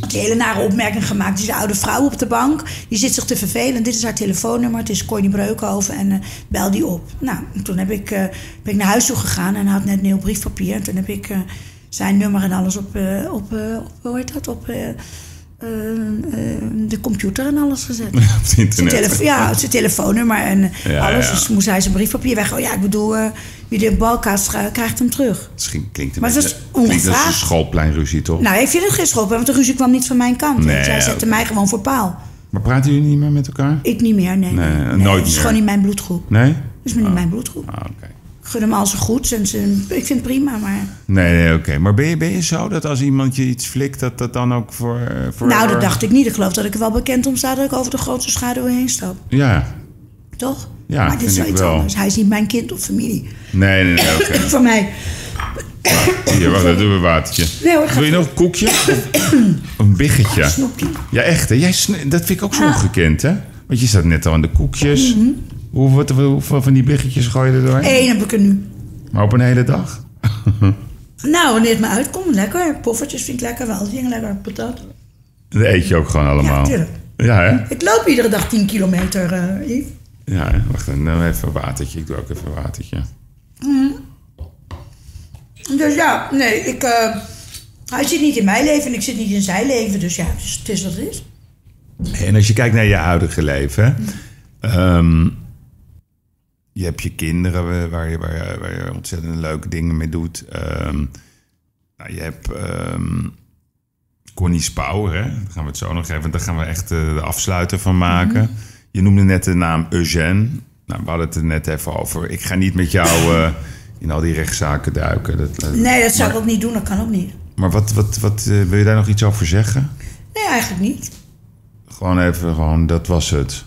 een hele nare opmerking gemaakt. Die een oude vrouw op de bank. Die zit zich te vervelen. Dit is haar telefoonnummer. Het is Connie Breukhoven. En eh, bel die op. Nou, en toen heb ik, eh, ben ik naar huis toe gegaan. En had net nieuw briefpapier. En toen heb ik eh, zijn nummer en alles op, op, op hoe heet dat? Op eh, eh, de computer en alles gezet. Op het internet. ja, zijn telefoonnummer en eh, Ja, alles. ja. Dus moest hij zijn briefpapier weg. Oh ja, ik bedoel, wie de balkaast ga- krijgt hem terug. Misschien klinkt het Maar een dat is klinkt als een schoolpleinruzie, toch? Nou, ik vind het geen schop, want de ruzie kwam niet van mijn kant. Nee, Zij ja, zette mij gewoon voor paal. Maar praten jullie niet meer met elkaar? Ik niet meer, nee. Nee, nee, nooit Het is meer. gewoon niet mijn bloedgroep. Nee? Het is niet mijn bloedgroep. Ah, oké. Gun hem al zijn goed en ik vind het prima, maar... Nee, nee, oké. Maar ben je, ben je zo dat als iemand je iets flikt, dat dat dan ook voor... voor Nou, dat dacht ik niet. Ik geloof dat ik er wel bekend om sta dat ik over de grootste schaduw heen stap. Ja. Toch? Ja, maar dit is wel ik iets wel. anders. Hij is niet mijn kind of familie. Nee, nee, nee. Van mij. Hier, wacht, dat doen we een watertje. Nee hoor, Wil je nog een koekje? Een biggetje? Ja, echt hè? Jij dat vind ik ook zo Ah. ongekend hè? Want je staat net al aan de koekjes. Mhm. Hoeveel van die biggetjes gooi je er doorheen? Eén heb ik er nu. Maar op een hele dag? Nou, wanneer het me uitkomt, lekker. Poffertjes vind ik lekker wel. Die lekker patat. Dat eet je ook gewoon allemaal. Ja, tuurlijk. Ja, hè? Ik loop iedere dag 10 kilometer, eh, Yves. Ja, hè? wacht dan even een watertje. Ik doe ook even een watertje. Dus ja, nee, ik, eh, hij zit niet in mijn leven en ik zit niet in zijn leven. Dus ja, het is, wat het is. En als je kijkt naar je huidige leven, je hebt je kinderen waar je, waar, je, waar je ontzettend leuke dingen mee doet. Ehm, nou, je hebt ehm Connie Spouwer, hè? Daar gaan we het zo nog even, daar gaan we echt eh, de afsluiter van maken. Je noemde net de naam Eugène. Nou, we hadden het er net even over. Ik ga niet met jou eh, in al die rechtszaken duiken. Dat, eh, Nee, dat zou ik ook niet doen. Dat kan ook niet. Maar wat, wat, wat wil je daar nog iets over zeggen? Nee, eigenlijk niet. Gewoon even, gewoon, dat was het.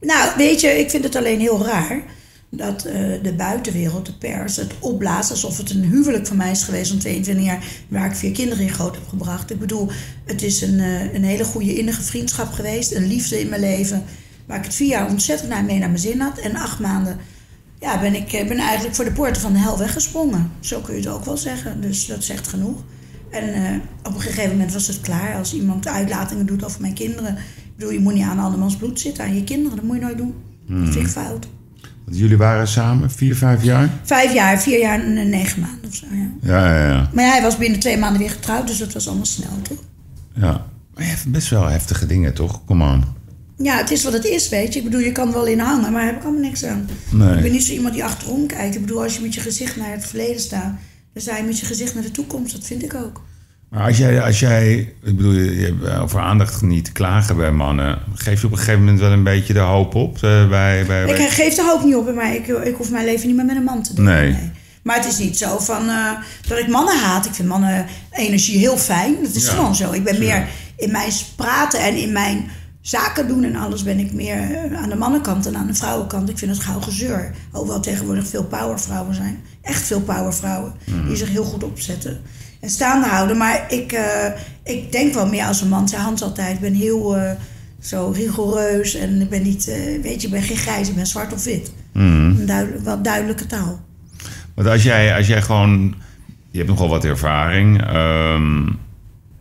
Nou, weet je, ik vind het alleen heel raar dat eh, de buitenwereld, de pers, het opblaast alsof het een huwelijk van mij is geweest van 22 jaar, waar ik vier kinderen in groot heb gebracht. Ik bedoel, het is een, eh, een hele goede innige vriendschap geweest, een liefde in mijn leven, waar ik het vier jaar ontzettend naar mee naar mijn zin had. En acht maanden ja, ben ik eh, ben eigenlijk voor de poorten van de hel weggesprongen. Zo kun je het ook wel zeggen, dus dat zegt genoeg. En op een gegeven moment was het klaar. Als iemand uitlatingen doet over mijn kinderen. Ik bedoel, je moet niet aan andermans bloed zitten, aan je kinderen. Dat moet je nooit doen. Dat vind ik fout. Want jullie waren samen vier, vijf jaar? Vijf jaar, vier jaar en negen maanden of zo, ja. Ja, ja, ja. Maar ja, hij was binnen twee maanden weer getrouwd, dus dat was allemaal snel, toch? ja. Maar je hebt best wel heftige dingen, toch? Kom aan. Ja, het is wat het is, weet je. Ik bedoel, je kan er wel in hangen, maar daar heb ik allemaal niks aan. Nee. Ik ben niet zo iemand die achterom kijkt. Ik bedoel, als je met je gezicht naar het verleden staat... dan sta je met je gezicht naar de toekomst. Dat vind ik ook. Maar als jij, als jij ik bedoel, je hebt over aandacht niet klagen bij mannen. Geef je op een gegeven moment wel een beetje de hoop op? eh, bij, bij, bij- Ik geef de hoop niet op, maar ik, ik hoef mijn leven niet meer met een man te doen. Nee. Maar het is niet zo van eh, dat ik mannen haat. Ik vind mannen energie heel fijn. Dat is Ja, gewoon zo. Ik ben meer in mijn praten en in mijn zaken doen en alles ben ik meer eh, aan de mannenkant dan aan de vrouwenkant. Ik vind het gauw gezeur. Hoewel tegenwoordig veel powervrouwen zijn. Echt veel powervrouwen. Die zich heel goed opzetten. En staande houden. Maar ik, eh, ik denk wel meer als een man. Zijn hand altijd. Ik ben heel eh, zo rigoureus. En ik ben niet, eh, weet je, ik ben geen grijs. Ik ben zwart of wit. Een duidelijk, wel duidelijke taal. Want als jij, als jij gewoon... Je hebt nogal wat ervaring. ehm,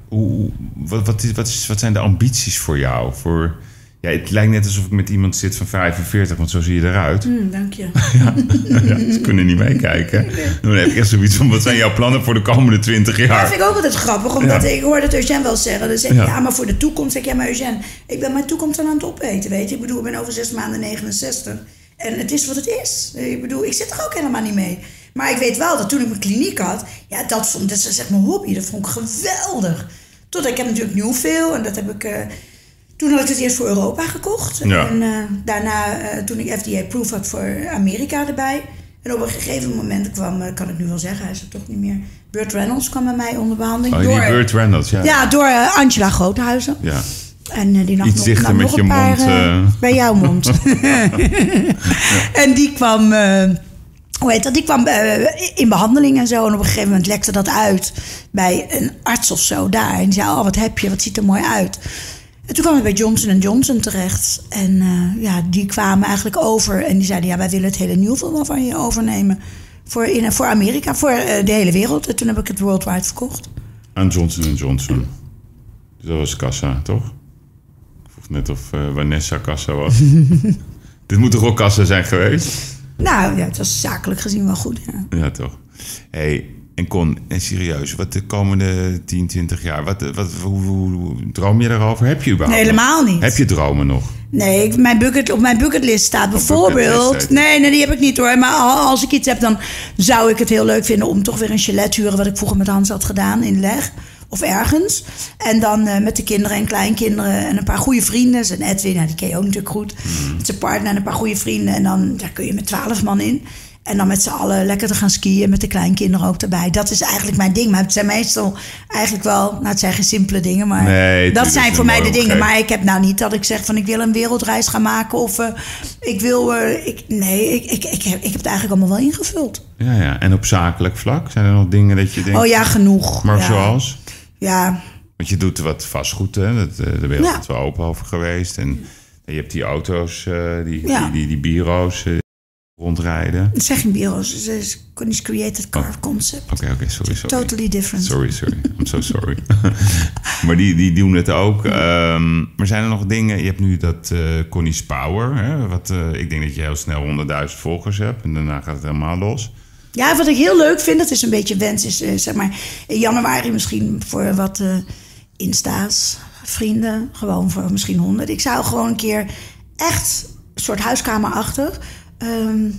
hoe, wat, wat, wat, is, wat zijn de ambities voor jou? Voor, ja, het lijkt net alsof ik met iemand zit van 45, want zo zie je eruit. Hm, dank je. Ja, ze kunnen niet meekijken. Dan heb ik echt zoiets van, wat zijn jouw plannen voor de komende 20 Dat jaar? vind ik ook altijd grappig, omdat Ja. ik hoorde het Eugène wel zeggen. Dan zeg je, Ja. ja. maar voor de toekomst zeg ik, ja, maar Eugène, ik ben mijn toekomst aan het opeten, weet je. Ik bedoel, ik ben over zes maanden 69 en het is wat het is. Ik bedoel, ik zit er ook helemaal niet mee. Maar ik weet wel dat toen ik mijn kliniek had, ja, dat, vond, dat is echt mijn hobby. Dat vond ik geweldig. Totdat ik heb natuurlijk Newville en dat heb ik... eh, toen had ik het eerst voor Europa gekocht. Ja. En eh, daarna, eh, toen ik FDA-proof had voor Amerika erbij. En op een gegeven moment kwam, eh, kan ik nu wel zeggen, hij is er toch niet meer. Burt Reynolds kwam bij mij onder behandeling. Oh, die Burt Reynolds, ja. Ja, door Angela Groothuizen. Ja. En die nam Iets nog, dichter nam met nog je paar, mond, bij jouw mond. En die kwam, hoe heet dat? Die kwam in behandeling en zo. En op een gegeven moment lekte dat uit bij een arts of zo daar. En die zei, oh, wat heb je? Wat ziet er mooi uit? En toen kwam ik bij Johnson Johnson terecht. En eh, ja, die kwamen eigenlijk over. En die zeiden, ja, wij willen het hele wel van je overnemen. Voor, in, voor Amerika, voor eh, de hele wereld. En toen heb ik het worldwide verkocht. Aan Johnson Johnson. Dus dat was Kassa, toch? Ik vroeg net of eh, Vanessa Kassa was. Dit moet toch ook Kassa zijn geweest? Nou ja, het was zakelijk gezien wel goed, ja. Ja, toch. hey, en Con, en serieus, wat de komende 10, 20 jaar, wat, wat, hoe, hoe- hoe- droom je daarover? Heb je überhaupt Nee, helemaal nog? niet. Heb je dromen nog? Nee, ik- mijn bucket, op mijn bucketlist staat bijvoorbeeld... bucketlist, nee, nee, die heb ik niet hoor. Maar al- als ik iets heb, dan zou ik het heel leuk vinden... om toch weer een chalet te huren... wat ik vroeger met Hans had gedaan in Leg. Of ergens. En dan eh, met de kinderen en kleinkinderen... en een paar goede vrienden. Zijn Edwin, nou, die ken je ook natuurlijk goed. Mhm. Met zijn partner en een paar goede vrienden. En dan daar kun je met twaalf man in. En dan met z'n allen lekker te gaan skiën... met de kleinkinderen ook erbij. Dat is eigenlijk mijn ding. Maar het zijn meestal eigenlijk wel... nou, het zijn geen simpele dingen, maar... Nee, dat zijn voor mij de dingen. Maar ik heb nou niet dat ik zeg van ik wil een wereldreis gaan maken of eh, ik wil. eh, ik, nee, ik, ik, ik, heb, ik heb het eigenlijk allemaal wel ingevuld. Ja, ja. En op zakelijk vlak? Zijn er nog dingen dat je denkt... Oh ja, genoeg. Maar ja. zoals? Ja, Want je doet wat vastgoed, hè? Dat, eh, daar ben je Ja. altijd wel open over geweest. En je hebt die auto's, die, Ja. die, die, die bureaus rondrijden. geen bureaus. Het is Connie's Created Car Concept. Oké, oké, sorry, sorry. Totally different. Sorry, sorry. I'm so sorry. maar die, die doen het ook. Ehm, maar zijn er nog dingen... Je hebt nu dat eh Connie's Power. Hè, wat, eh, ik denk dat je heel snel 100.000 volgers hebt. En daarna gaat het helemaal los. Ja, wat ik heel leuk vind, dat is een beetje wens, is eh, zeg maar in januari misschien voor wat insta's, vrienden, gewoon voor misschien honderd. Ik zou gewoon een keer echt een soort huiskamerachtig ehm,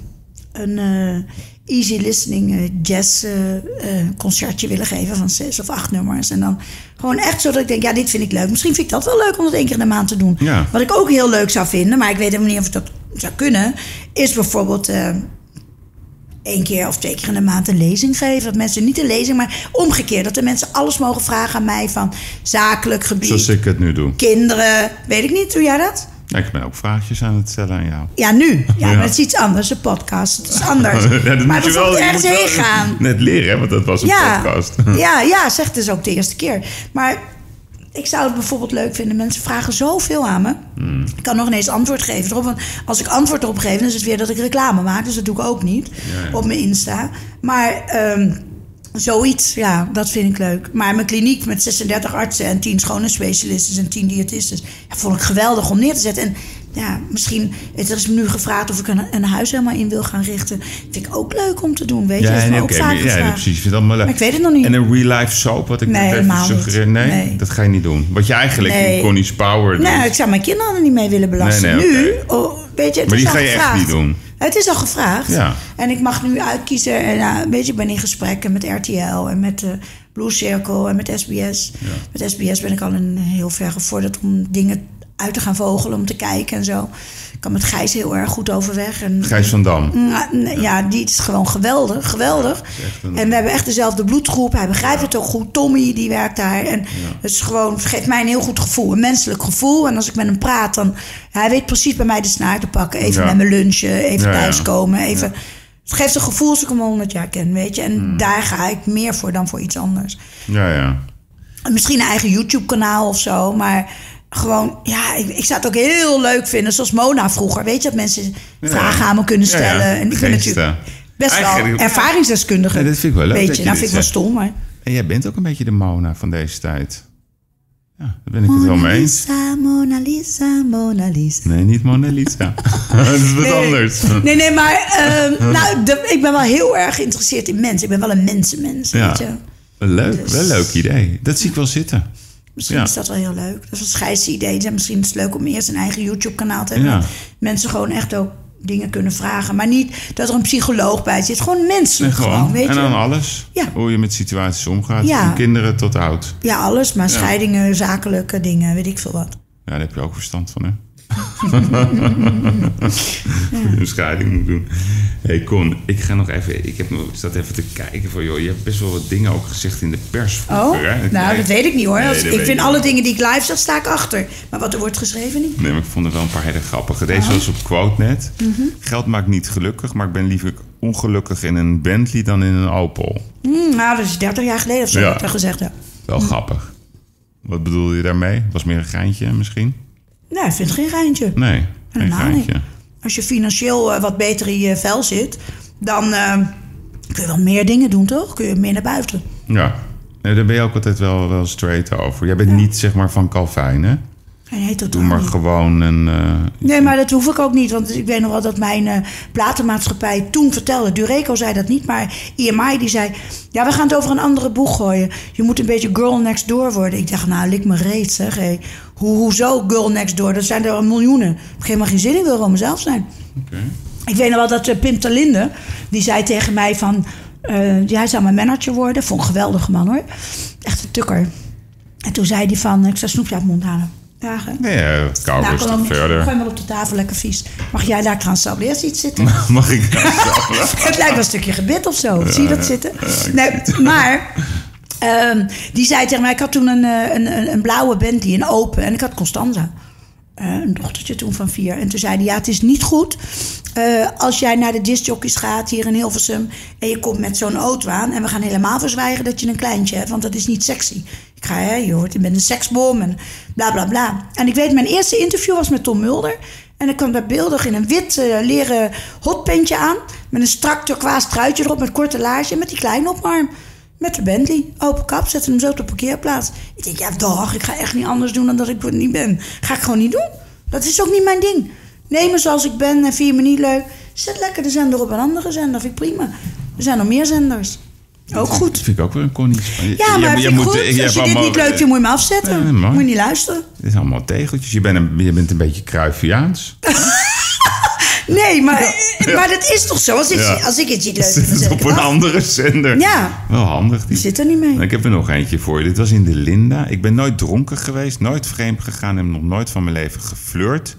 een eh, easy listening eh, jazz eh, concertje willen geven van zes of acht nummers. En dan gewoon echt zodat ik denk, ja, dit vind ik leuk. Misschien vind ik dat wel leuk om dat één keer in de maand te doen. Ja. Wat ik ook heel leuk zou vinden, maar ik weet helemaal niet of ik dat zou kunnen, is bijvoorbeeld. één keer of twee keer in de maand een lezing geven. Dat mensen niet een lezing, maar omgekeerd. Dat de mensen alles mogen vragen aan mij van zakelijk gebied, Zoals ik het nu doe. kinderen. Weet ik niet, doe jij dat? Ik ben ook vraagjes aan het stellen aan jou. Ja, nu. Ja, Ja. maar het is iets anders. Een podcast. Het is anders. Ja, dat maar moet je wel, je ergens moet wel heen gaan. Net leren, hè, want dat was een Ja, podcast. ja, ja, zeg het dus ook de eerste keer. Maar ik zou het bijvoorbeeld leuk vinden. Mensen vragen zoveel aan me. Hmm. Ik kan nog ineens antwoord geven erop. Want als ik antwoord erop geef, dan is het weer dat ik reclame maak. Dus dat doe ik ook niet ja. op mijn Insta. Maar ehm, zoiets, ja, dat vind ik leuk. Maar mijn kliniek met 36 artsen en 10 schoonheidsspecialisten en 10 diëtisten... Ja, vond ik geweldig om neer te zetten. En ja, misschien, er is me nu gevraagd of ik een, een huis helemaal in wil gaan richten. Vind ik ook leuk om te doen, weet je. dat is me nee, ook vaak maar- ja, nee, precies. Ik vind het. Maar ik weet het nog niet. En een real life soap, wat ik Nee, helemaal suggereer. Nee, Nee. dat ga je niet doen. Wat je eigenlijk Nee. in Connie's Power doet. Nou, ik zou mijn kinderen er niet mee willen belasten. Nee, nee, nu, oh, weet je, het Maar die ga je echt niet doen? Het is al gevraagd. Ja. En ik mag nu uitkiezen. En, nou, weet je, ik ben in gesprekken met RTL en met de Blue Circle en met SBS. Met SBS ben ik al een heel ver gevorderd om dingen uit te gaan vogelen, om te kijken en zo. Ik kan met Gijs heel erg goed overweg. En, Gijs van Dam. ja, nee, ja, die is gewoon geweldig, geweldig. een- En we hebben echt dezelfde bloedgroep. Hij begrijpt het ook goed. Tommy, die werkt daar. En het is gewoon, het geeft mij een heel goed gevoel. Een menselijk gevoel. En als ik met hem praat, dan... Hij weet precies bij mij de snaar te pakken. Even Ja. met me lunchen, even thuiskomen. Even... Het geeft een gevoel als ik hem al 100 jaar ken, weet je. En Hmm. daar ga ik meer voor dan voor iets anders. Ja, ja. En Misschien een eigen YouTube-kanaal of zo, maar... Gewoon, ja, ik, ik zou het ook heel leuk vinden, zoals Mona vroeger. Weet je, dat mensen vragen aan me kunnen Ja, ja. stellen. En ik ben natuurlijk best wel ervaringsdeskundige. Dat vind ik wel leuk Beetje. dat je nou, vind ik wel stom, maar... En jij bent ook een beetje de Mona van deze tijd. Ja, daar ben ik het wel mee eens. Lisa, Mona Lisa, Mona Lisa. Nee, niet Mona Lisa. dat is wat anders. Nee, nee, maar ehm, nou, de- ik ben wel heel erg geïnteresseerd in mensen. Ik ben wel een mensenmens, Ja. weet je. Leuk, Dus- wel een leuk idee. Dat zie ik wel zitten. Misschien Ja. is dat wel heel leuk. Dat was Gijs' idee. En misschien is het leuk om eerst een eigen YouTube-kanaal te hebben. Ja. Mensen gewoon echt ook dingen kunnen vragen. Maar niet dat er een psycholoog bij zit. Gewoon En menselijk gewoon, gewoon. weet en je. dan alles. Ja. Hoe je met situaties omgaat. Ja. Van kinderen tot oud. Ja, alles. Maar scheidingen, zakelijke dingen, weet ik veel wat. Ja, daar heb je ook verstand van, hè? Voor je een scheiding moet doen. hey Con, ik ga nog even... Ik heb nog zat even te kijken van... joh, je hebt best wel wat dingen ook gezegd in de pers Oh, vroeger, hè? nou, Nee. dat weet ik niet hoor. Als- dat ik vind alle dingen die ik live zeg, sta ik achter. Maar wat er wordt geschreven niet. Nee, maar ik vond er wel een paar hele grappige. Deze Oh. was op quote net. Mhm. Geld maakt niet gelukkig, maar ik ben liever ongelukkig in een Bentley dan in een Opel. Hm, nou, dat is 30 jaar geleden of zo, Ja. er gezegd heb. Wel grappig. Wat bedoelde je daarmee? Was meer een geintje misschien? Nee, ik vind geen geintje. Nee, geen Helemaal niet. geintje. Als je financieel eh, wat beter in je vel zit, dan eh, kun je wel meer dingen doen, toch? Kun je meer naar buiten. Ja. Nee, daar ben je ook altijd wel, wel straight over. Jij bent niet zeg maar van Calvijn, hè? Totaal Doe maar niet. gewoon een... eh, Nee, maar dat hoef ik ook niet. Want ik weet nog wel dat mijn eh, platenmaatschappij toen vertelde. Dureco zei dat niet, maar EMI die zei... Ja, we gaan het over een andere boeg gooien. Je moet een beetje girl next door worden. Ik dacht, nou, lik me reet, zeg. Hoe, hoezo girl next door? Dat zijn er miljoenen. Ik heb helemaal geen zin in, wil gewoon mezelf zijn. Ik weet nog wel dat eh, Pim Talinde, die zei tegen mij van... hij zou mijn manager worden. Vond een geweldige man, hoor. Echt een tukker. En toen zei hij van... Ik zou snoepje uit mijn mond halen. Hè? Nee, ja, het kou Nou, verder. Gooi maar op de tafel, lekker vies. Mag jij daar trouwens sableers iets zitten? Mag ik het lijkt wel een stukje gebit of zo. Zie je dat zitten? nee, maar ehm, die zei tegen mij... Ik had toen een, eh, een, een, een blauwe Bentley, een open. En ik had Constanza. Een dochtertje toen van vier. En toen zei hij, ja, het is niet goed... eh, als jij naar de discjockeys gaat hier in Hilversum... en je komt met zo'n auto aan... en we gaan helemaal verzwijgen dat je een kleintje hebt... want dat is niet sexy. Ik ga, hè, je hoort, je bent een seksbom en bla bla bla. En ik weet, mijn eerste interview was met Tom Mulder... En ik kwam daar beeldig in een wit eh, leren hotpentje aan... met een strak turquoise truitje erop met korte laarzen... en met die kleine op. Met de Bentley, open kap, zette hem zo op de parkeerplaats. Ik denk, ja, dag, ik ga echt niet anders doen dan dat ik het niet ben. Ga ik gewoon niet doen. Dat is ook niet mijn ding. Neem me zoals ik ben en vind je me niet leuk. Zet lekker de zender op een andere zender, vind ik prima. Er zijn nog meer zenders. Ook goed. Dat vind ik ook weer een Connie. Ja, maar vind ik goed. je Als je dit allemaal- niet leuk vindt, moet je me afzetten. Ja, moet je niet luisteren. Het is allemaal tegeltjes. Je bent een, je bent een beetje Cruyffiaans. Nee, maar, maar dat is toch zo? Als ik, als ik het niet leuk vind, Zit op een af. andere zender. Ja. Wel handig. Die. Zit er niet mee. Ik heb er nog eentje voor je. Dit was in de Linda. Ik ben nooit dronken geweest, nooit vreemd gegaan en nog nooit van mijn leven geflirt.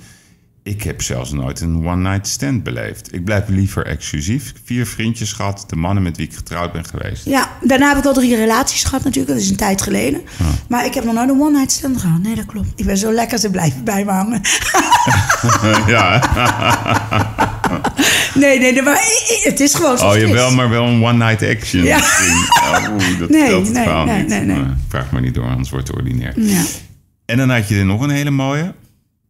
Ik heb zelfs nooit een one-night stand beleefd. Ik blijf liever exclusief. Vier vriendjes gehad, de mannen met wie ik getrouwd ben geweest. Ja, daarna heb ik al drie relaties gehad natuurlijk. Dat is een tijd geleden. Maar ik heb nog nooit een one-night stand gehad. Nee, dat klopt. Ik ben zo lekker, ze blijven bij me hangen. ja, Nee, nee, nee, maar het is gewoon zo. oh, je wel, maar wel een one-night action Ja. Oh, dat Nee, telt nee, verhaal nee, niet. nee, nee. Maar vraag maar niet door, anders wordt het ordinair. Ja. En dan had je er nog een hele mooie.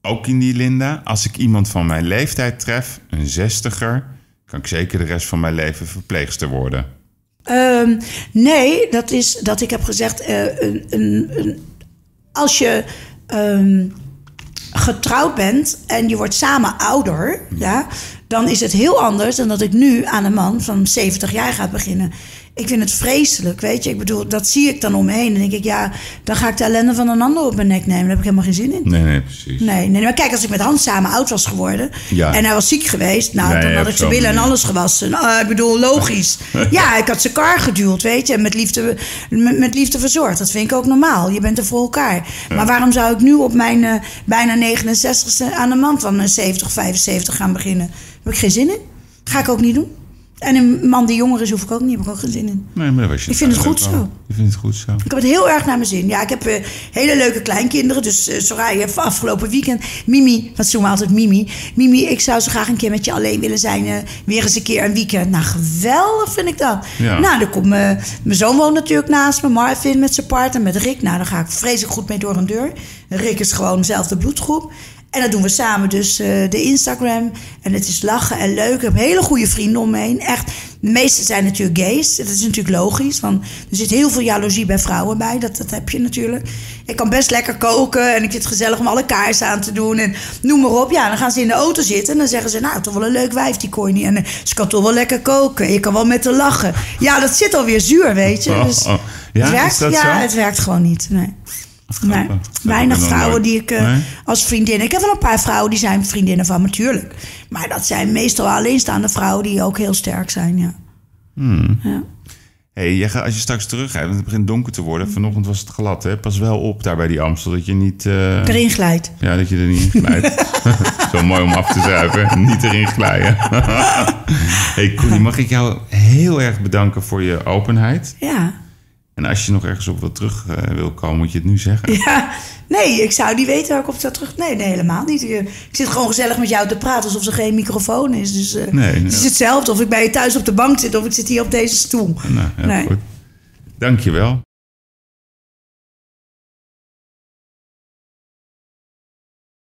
Ook in die Linda. Als ik iemand van mijn leeftijd tref, een zestiger... kan ik zeker de rest van mijn leven verpleegster worden. Ehm, nee, dat is dat ik heb gezegd... eh, een, een, een- als je ehm, getrouwd bent en je wordt samen ouder... Ja, dan is het heel anders dan dat ik nu aan een man van 70 jaar ga beginnen. Ik vind het vreselijk, weet je. Ik bedoel, dat zie ik dan om me heen. Dan denk ik, ja, dan ga ik de ellende van een ander op mijn nek nemen. Daar heb ik helemaal geen zin in. Nee, nee, precies. Nee, nee, maar kijk, als ik met Hans samen oud was geworden Ja. en hij was ziek geweest, nou, Nee, dan had ik zijn zo'n billen en alles gewassen. Nou, ik bedoel, logisch. ja, ik had zijn kar geduwd, weet je, en met liefde, met, met liefde verzorgd. Dat vind ik ook normaal. Je bent er voor elkaar. Maar waarom zou ik nu op mijn eh, bijna 69ste aan een man van eh, 70, 75 gaan beginnen? Daar heb ik geen zin in. Ga ik ook niet doen. En een man die jonger is, hoef ik ook niet. Heb ik ook geen zin in. Nee, maar dat was je Ik vind het goed wel. zo. Je vindt het goed zo. Ik heb het heel erg naar mijn zin. Ja, ik heb eh, hele leuke kleinkinderen. Dus uh, Soraya heeft afgelopen weekend... Mimi, wat doen we altijd Mimi? Mimi, ik zou zo graag een keer met je alleen willen zijn. eh, weer eens een keer een weekend. Nou, geweldig vind ik dat. Ja. Nou, dan komt mijn mijn zoon woont natuurlijk naast me. Marvin met zijn partner, met Rick. Nou, daar ga ik vreselijk goed mee door een deur. Rick is gewoon dezelfde bloedgroep. En dat doen we samen dus eh, de Instagram. En het is lachen en leuk. Ik heb hele goede vrienden om me heen. Echt, de meeste zijn natuurlijk gays. Dat is natuurlijk logisch. Want er zit heel veel jaloezie bij vrouwen bij. Dat, dat heb je natuurlijk. Ik kan best lekker koken. En ik vind het gezellig om alle kaarsen aan te doen. En noem maar op. Ja, dan gaan ze in de auto zitten. En dan zeggen ze, nou, toch wel een leuk wijf, die Connie. En eh, ze kan toch wel lekker koken. Je kan wel met haar lachen. Ja, dat zit alweer zuur, weet je. Oh, Dus oh. Ja, het werkt, ja, het werkt gewoon niet. Nee. Nee, weinig vrouwen die ik eh, Nee? als vriendin. Ik heb wel een paar vrouwen die zijn vriendinnen van me, natuurlijk. Maar dat zijn meestal alleenstaande vrouwen die ook heel sterk zijn, ja. Hmm. ja. Hey, als je straks terugrijdt, want het begint donker te worden. Vanochtend was het glad, hè? Pas wel op daar bij die Amstel, dat je niet... eh, Erin glijdt. Ja, dat je er niet in glijdt. wel mooi om af te zuipen. Niet erin glijden. hey Koenie, mag ik jou heel erg bedanken voor je openheid. Ja. En als je nog ergens op wil terug eh, wil komen, moet je het nu zeggen. Ja, nee, ik zou niet weten waar ik op zou terug. Nee, nee, helemaal niet. Ik, zit gewoon gezellig met jou te praten alsof er geen microfoon is. Dus eh, Nee, nee. het is hetzelfde of ik bij je thuis op de bank zit of ik zit hier op deze stoel. Nou, heel Nee. goed. Dankjewel.